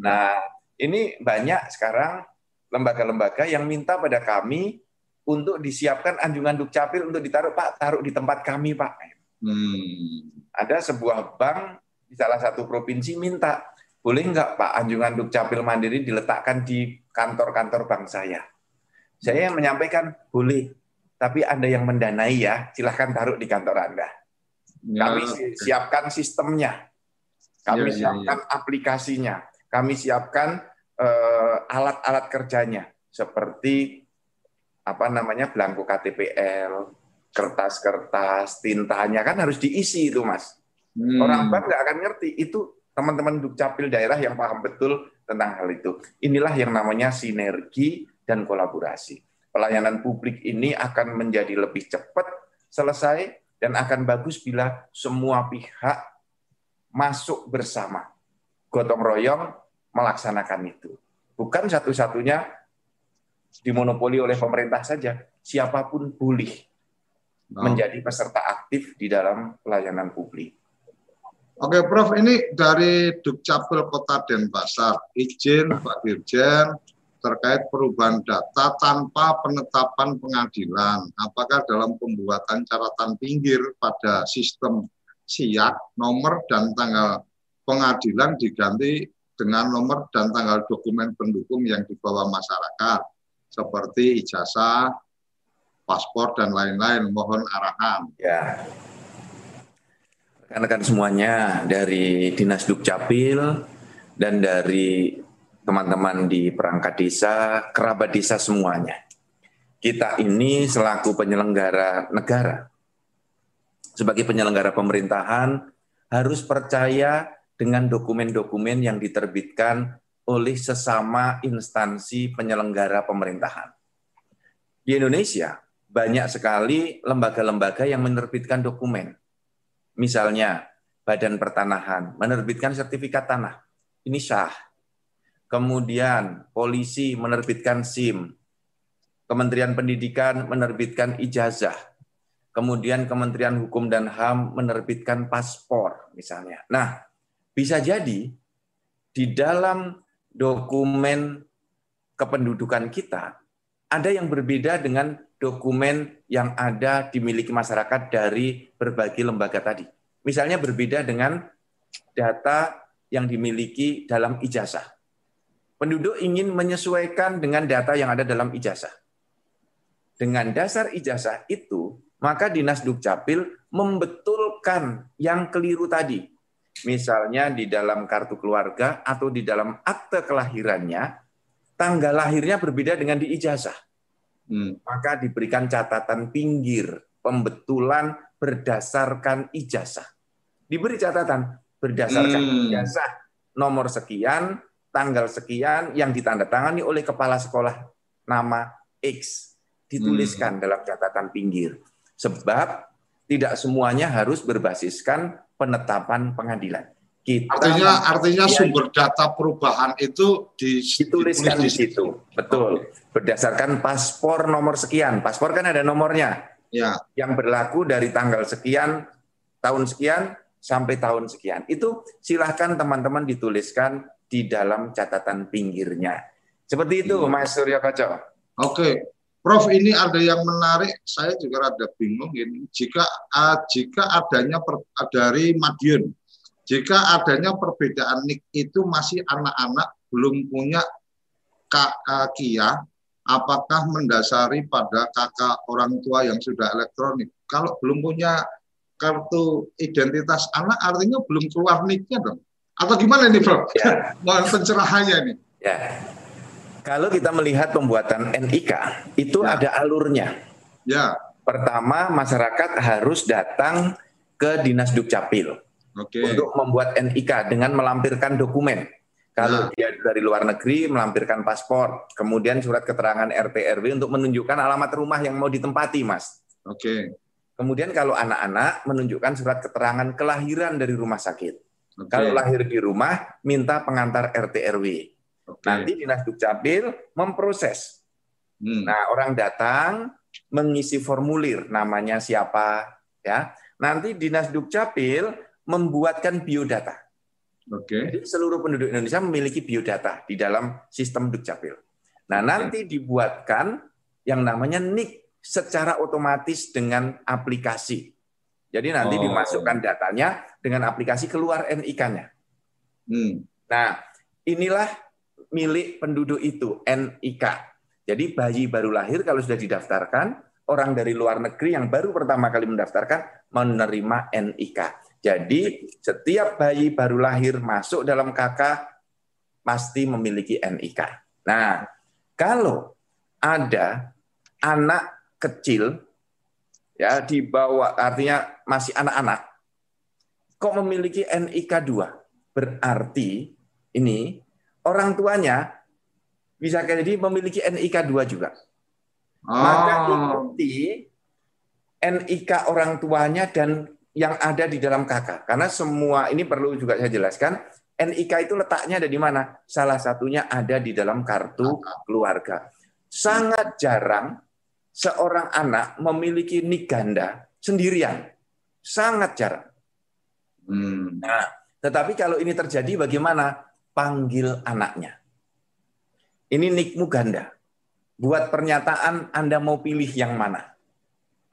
Nah ini banyak sekarang lembaga-lembaga yang minta pada kami untuk disiapkan anjungan dukcapil untuk ditaruh Pak taruh di tempat kami Pak. Hmm. ada sebuah bank di salah satu provinsi minta boleh nggak Pak anjungan Dukcapil Mandiri diletakkan di kantor-kantor bank saya? Saya menyampaikan boleh, tapi Anda yang mendanai ya, silahkan taruh di kantor Anda. Ya, Kami si- siapkan sistemnya, kami Ya, ya, siapkan aplikasinya, kami siapkan eh, alat-alat kerjanya seperti apa namanya belangko KTPL, kertas-kertas, tintanya kan harus diisi itu mas. Hmm. Orang bank nggak akan ngerti itu teman-teman dukcapil daerah yang paham betul tentang hal itu. Inilah yang namanya sinergi dan kolaborasi. Pelayanan publik ini akan menjadi lebih cepat selesai dan akan bagus bila semua pihak masuk bersama. Gotong royong melaksanakan itu. Bukan satu-satunya dimonopoli oleh pemerintah saja. Siapa pun boleh Oh. menjadi peserta aktif di dalam pelayanan publik. Oke, Prof, ini dari Dukcapil Kota Denpasar, izin Pak Dirjen, terkait perubahan data tanpa penetapan pengadilan. Apakah dalam pembuatan catatan pinggir pada sistem SIAK nomor dan tanggal pengadilan diganti dengan nomor dan tanggal dokumen pendukung yang dibawa masyarakat seperti ijazah, paspor dan lain-lain. Mohon arahan. Ya. Rekan-rekan semuanya dari Dinas Dukcapil dan dari teman-teman di perangkat desa, kerabat desa semuanya. Kita ini selaku penyelenggara negara, sebagai penyelenggara pemerintahan, harus percaya dengan dokumen-dokumen yang diterbitkan oleh sesama instansi penyelenggara pemerintahan. Di Indonesia, banyak sekali lembaga-lembaga yang menerbitkan dokumen. Misalnya, Badan Pertanahan menerbitkan sertifikat tanah. Ini sah kemudian polisi menerbitkan SIM, Kementerian Pendidikan menerbitkan ijazah, kemudian Kementerian Hukum dan HAM menerbitkan paspor misalnya. Nah, bisa jadi di dalam dokumen kependudukan kita ada yang berbeda dengan dokumen yang ada dimiliki masyarakat dari berbagai lembaga tadi. Misalnya berbeda dengan data yang dimiliki dalam ijazah penduduk ingin menyesuaikan dengan data yang ada dalam ijazah. Dengan dasar ijazah itu, maka Dinas Dukcapil membetulkan yang keliru tadi. Misalnya di dalam kartu keluarga atau di dalam akte kelahirannya, tanggal lahirnya berbeda dengan di ijazah. Hmm. Maka diberikan catatan pinggir, pembetulan berdasarkan ijazah. Diberi catatan berdasarkan hmm. ijazah nomor sekian, tanggal sekian yang ditandatangani oleh kepala sekolah nama X dituliskan hmm. dalam catatan pinggir. Sebab tidak semuanya harus berbasiskan penetapan pengadilan. Kita artinya artinya sumber data perubahan itu dituliskan di situ. Betul. Berdasarkan paspor nomor sekian. Paspor kan ada nomornya. Ya. Yang berlaku dari tanggal sekian tahun sekian sampai tahun sekian. Itu silahkan teman-teman dituliskan di dalam catatan pinggirnya. Seperti itu, iya. Mas Suryo Koco. Oke, Prof ini ada yang menarik. Saya juga rada bingung ini. Jika uh, jika adanya per, dari Madiun, jika adanya perbedaan nik itu masih anak-anak belum punya kakak kia, apakah mendasari pada kakak orang tua yang sudah elektronik? Kalau belum punya kartu identitas anak, artinya belum keluar niknya dong. Atau gimana nih, Prof? Ya. <laughs> Pencerahannya nih. Ya. Kalau kita melihat pembuatan NIK, itu ya. ada alurnya. Ya. Pertama, masyarakat harus datang ke Dinas Dukcapil okay. untuk membuat NIK dengan melampirkan dokumen. Kalau ya. dia dari luar negeri melampirkan paspor, kemudian surat keterangan RT RW untuk menunjukkan alamat rumah yang mau ditempati, Mas. Oke. Okay. Kemudian kalau anak-anak menunjukkan surat keterangan kelahiran dari rumah sakit. Okay. Kalau lahir di rumah, minta pengantar RT RW. Okay. Nanti Dinas Dukcapil memproses. Hmm. Nah, orang datang mengisi formulir namanya siapa, ya. Nanti Dinas Dukcapil membuatkan biodata. Oke. Okay. Jadi seluruh penduduk Indonesia memiliki biodata di dalam sistem Dukcapil. Nah, okay. nanti dibuatkan yang namanya NIK secara otomatis dengan aplikasi. Jadi nanti oh. dimasukkan datanya dengan aplikasi keluar NIK-nya. Hmm. Nah, inilah milik penduduk itu, NIK. Jadi bayi baru lahir kalau sudah didaftarkan, orang dari luar negeri yang baru pertama kali mendaftarkan menerima NIK. Jadi setiap bayi baru lahir masuk dalam KK pasti memiliki NIK. Nah, kalau ada anak kecil ya di bawah artinya masih anak-anak kok memiliki NIK 2 berarti ini orang tuanya bisa jadi memiliki NIK 2 juga oh. maka ikuti NIK orang tuanya dan yang ada di dalam KK karena semua ini perlu juga saya jelaskan NIK itu letaknya ada di mana salah satunya ada di dalam kartu keluarga sangat jarang seorang anak memiliki nik ganda sendirian. Sangat jarang. Hmm. Nah, tetapi kalau ini terjadi bagaimana? Panggil anaknya. ini nikmu ganda. Buat pernyataan Anda mau pilih yang mana.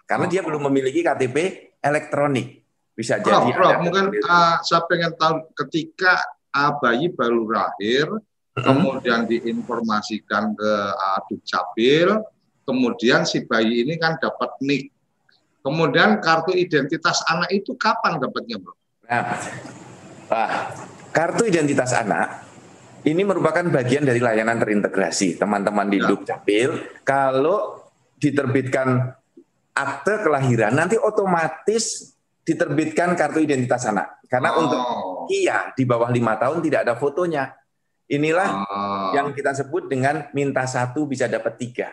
Karena dia belum memiliki KTP elektronik. Bisa Prof, jadi Prof, mungkin uh, saya pengen tahu ketika uh, bayi baru lahir, kemudian diinformasikan ke uh, Dukcapil, kemudian si bayi ini kan dapat NIK. Kemudian kartu identitas anak itu kapan dapatnya, Bro? Nah, wah, kartu identitas anak ini merupakan bagian dari layanan terintegrasi teman-teman di Ya. Dukcapil. Kalau diterbitkan akte kelahiran, nanti otomatis diterbitkan kartu identitas anak. Karena untuk Oh. Kia di bawah lima tahun tidak ada fotonya. Inilah Ah. yang kita sebut dengan minta satu bisa dapat tiga.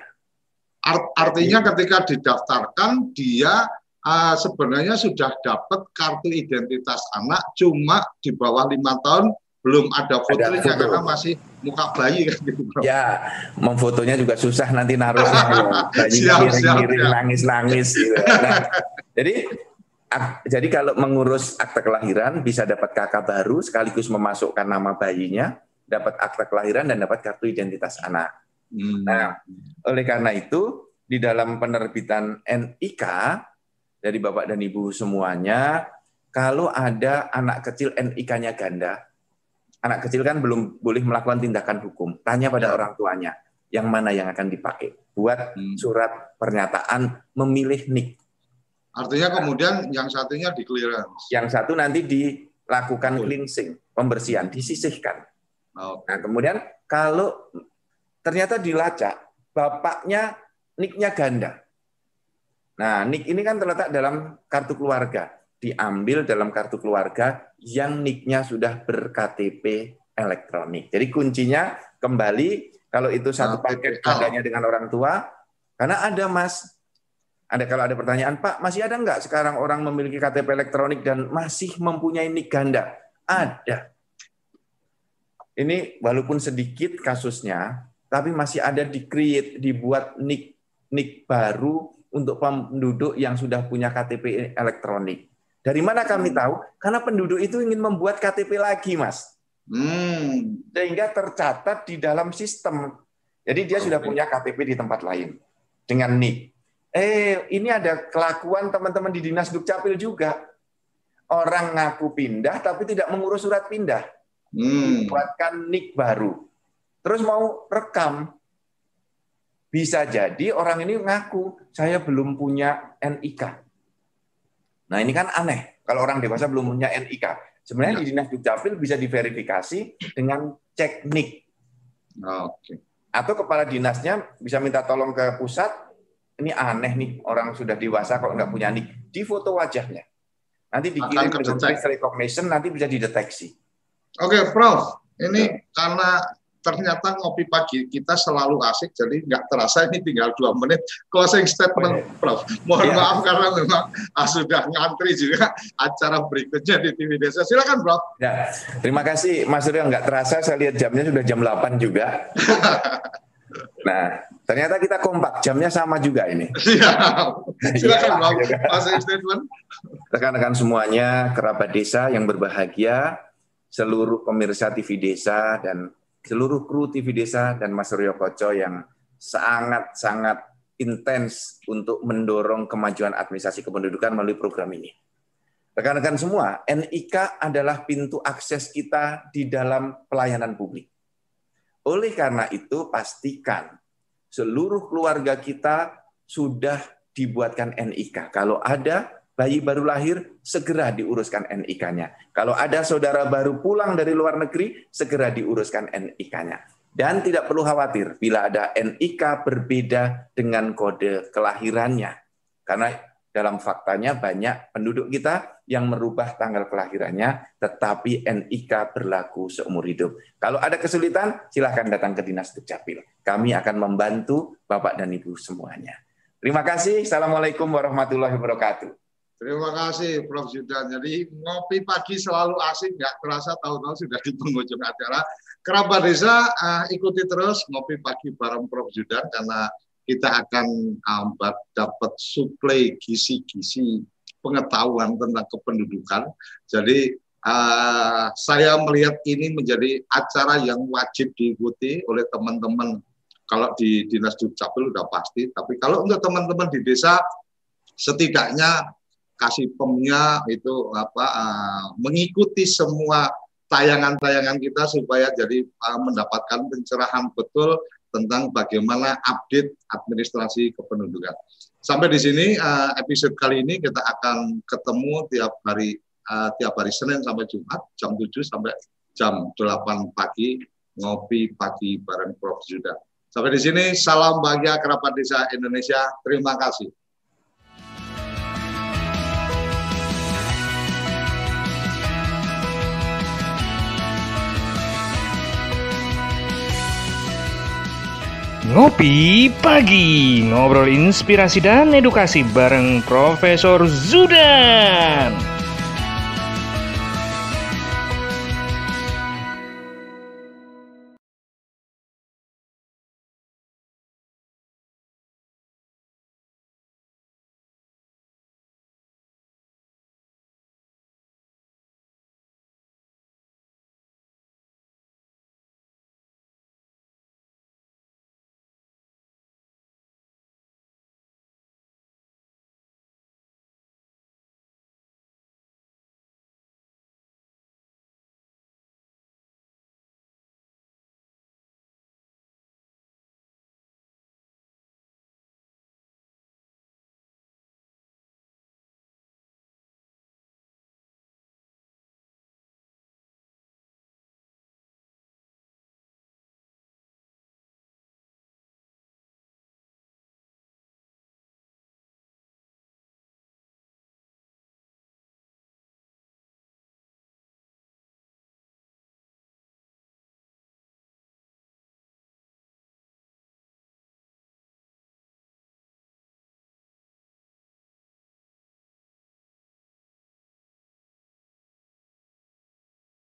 Art- artinya ketika didaftarkan dia uh, sebenarnya sudah dapat kartu identitas anak, cuma di bawah lima tahun belum ada fotonya foto. karena masih muka bayi kan gitu, Bro. Ya, memfotonya juga susah nanti naruhnya. ya. <laughs> Miring-miring, siap. nangis-nangis. Gitu. Nah, jadi ak- jadi kalau mengurus akte kelahiran bisa dapat kakak baru sekaligus memasukkan nama bayinya, dapat akte kelahiran dan dapat kartu identitas anak. Hmm. Nah, oleh karena itu di dalam penerbitan NIK dari Bapak dan Ibu semuanya, kalau ada anak kecil NIK-nya ganda, anak kecil kan belum boleh melakukan tindakan hukum. Tanya pada Ya. orang tuanya, yang mana yang akan dipakai buat Hmm. surat pernyataan memilih NIK. Artinya kemudian yang satunya di clearance. Yang satu nanti dilakukan Betul. cleansing, pembersihan, disisihkan. Oh, Nah, kemudian kalau ternyata dilacak, bapaknya niknya ganda. Nah, nik ini kan terletak dalam kartu keluarga. Diambil dalam kartu keluarga yang niknya sudah ber-KTP elektronik. Jadi kuncinya kembali, kalau itu satu Nah, paket adanya dengan orang tua, karena ada mas, ada kalau ada pertanyaan, Pak, masih ada nggak sekarang orang memiliki KTP elektronik dan masih mempunyai nik ganda? Ada. Ini walaupun sedikit kasusnya, tapi masih ada di create, dibuat nik nik baru untuk penduduk yang sudah punya KTP elektronik. Dari mana kami tahu? Karena penduduk itu ingin membuat KTP lagi, Mas. Hmm. Sehingga tercatat di dalam sistem. Jadi dia sudah punya KTP di tempat lain dengan nik. Eh, ini ada kelakuan teman-teman di Dinas Dukcapil juga. Orang ngaku pindah tapi tidak mengurus surat pindah Hmm. buatkan nick baru. Terus mau rekam. Bisa jadi orang ini ngaku, saya belum punya NIK. Nah ini kan aneh, kalau orang dewasa belum punya NIK. Sebenarnya di Dinas Dukcapil bisa diverifikasi dengan cek nick. Oke. Atau kepala dinasnya bisa minta tolong ke pusat, ini aneh nih, orang sudah dewasa kalau nggak punya nick. Di foto wajahnya. Nanti dikirim face recognition, nanti bisa dideteksi. Oke, Prof. Ini karena ternyata ngopi pagi kita selalu asik, jadi nggak terasa ini tinggal dua menit closing statement, Prof. Mohon Iya. maaf karena memang ah, sudah ngantri juga <laughs> acara berikutnya di TV Desa. Silakan, Prof. Ya, terima kasih Mas Suryo. Nggak terasa saya lihat jamnya sudah jam 8 juga. <laughs> Nah, ternyata kita kompak. Jamnya sama juga ini. Siap. <laughs> Silakan, Prof. iya. Closing statement. Rekan-rekan semuanya, kerabat desa yang berbahagia, seluruh pemirsa TV Desa dan seluruh kru TV Desa dan Mas Suryo Koco yang sangat-sangat intens untuk mendorong kemajuan administrasi kependudukan melalui program ini. Rekan-rekan semua, NIK adalah pintu akses kita di dalam pelayanan publik. Oleh karena itu, pastikan seluruh keluarga kita sudah dibuatkan NIK. Kalau ada bayi baru lahir, segera diuruskan NIK-nya. Kalau ada saudara baru pulang dari luar negeri, segera diuruskan NIK-nya. Dan tidak perlu khawatir bila ada NIK berbeda dengan kode kelahirannya. Karena dalam faktanya banyak penduduk kita yang merubah tanggal kelahirannya, tetapi NIK berlaku seumur hidup. Kalau ada kesulitan, silahkan datang ke Dinas Dukcapil. Kami akan membantu Bapak dan Ibu semuanya. Terima kasih. Assalamualaikum warahmatullahi wabarakatuh. Terima kasih Prof. Judan. Jadi ngopi pagi selalu asik, nggak terasa tahu-tahu sudah di penghujung acara. Kerabat desa eh, ikuti terus ngopi pagi bareng Prof. Judan karena kita akan um, dapat suplai gizi-gizi pengetahuan tentang kependudukan. Jadi uh, saya melihat ini menjadi acara yang wajib diikuti oleh teman-teman. Kalau di dinas dukcapil udah pasti, tapi kalau untuk teman-teman di desa setidaknya kasih pemnya itu apa uh, mengikuti semua tayangan-tayangan kita supaya jadi uh, mendapatkan pencerahan betul tentang bagaimana update administrasi kependudukan. Sampai di sini uh, episode kali ini kita akan ketemu tiap hari uh, tiap hari Senin sampai Jumat jam 7 sampai jam 8 pagi ngopi pagi bareng Prof Juda. Sampai di sini salam bahagia kerabat desa Indonesia. Terima kasih. Ngopi Pagi, ngobrol inspirasi dan edukasi bareng Profesor Zudan.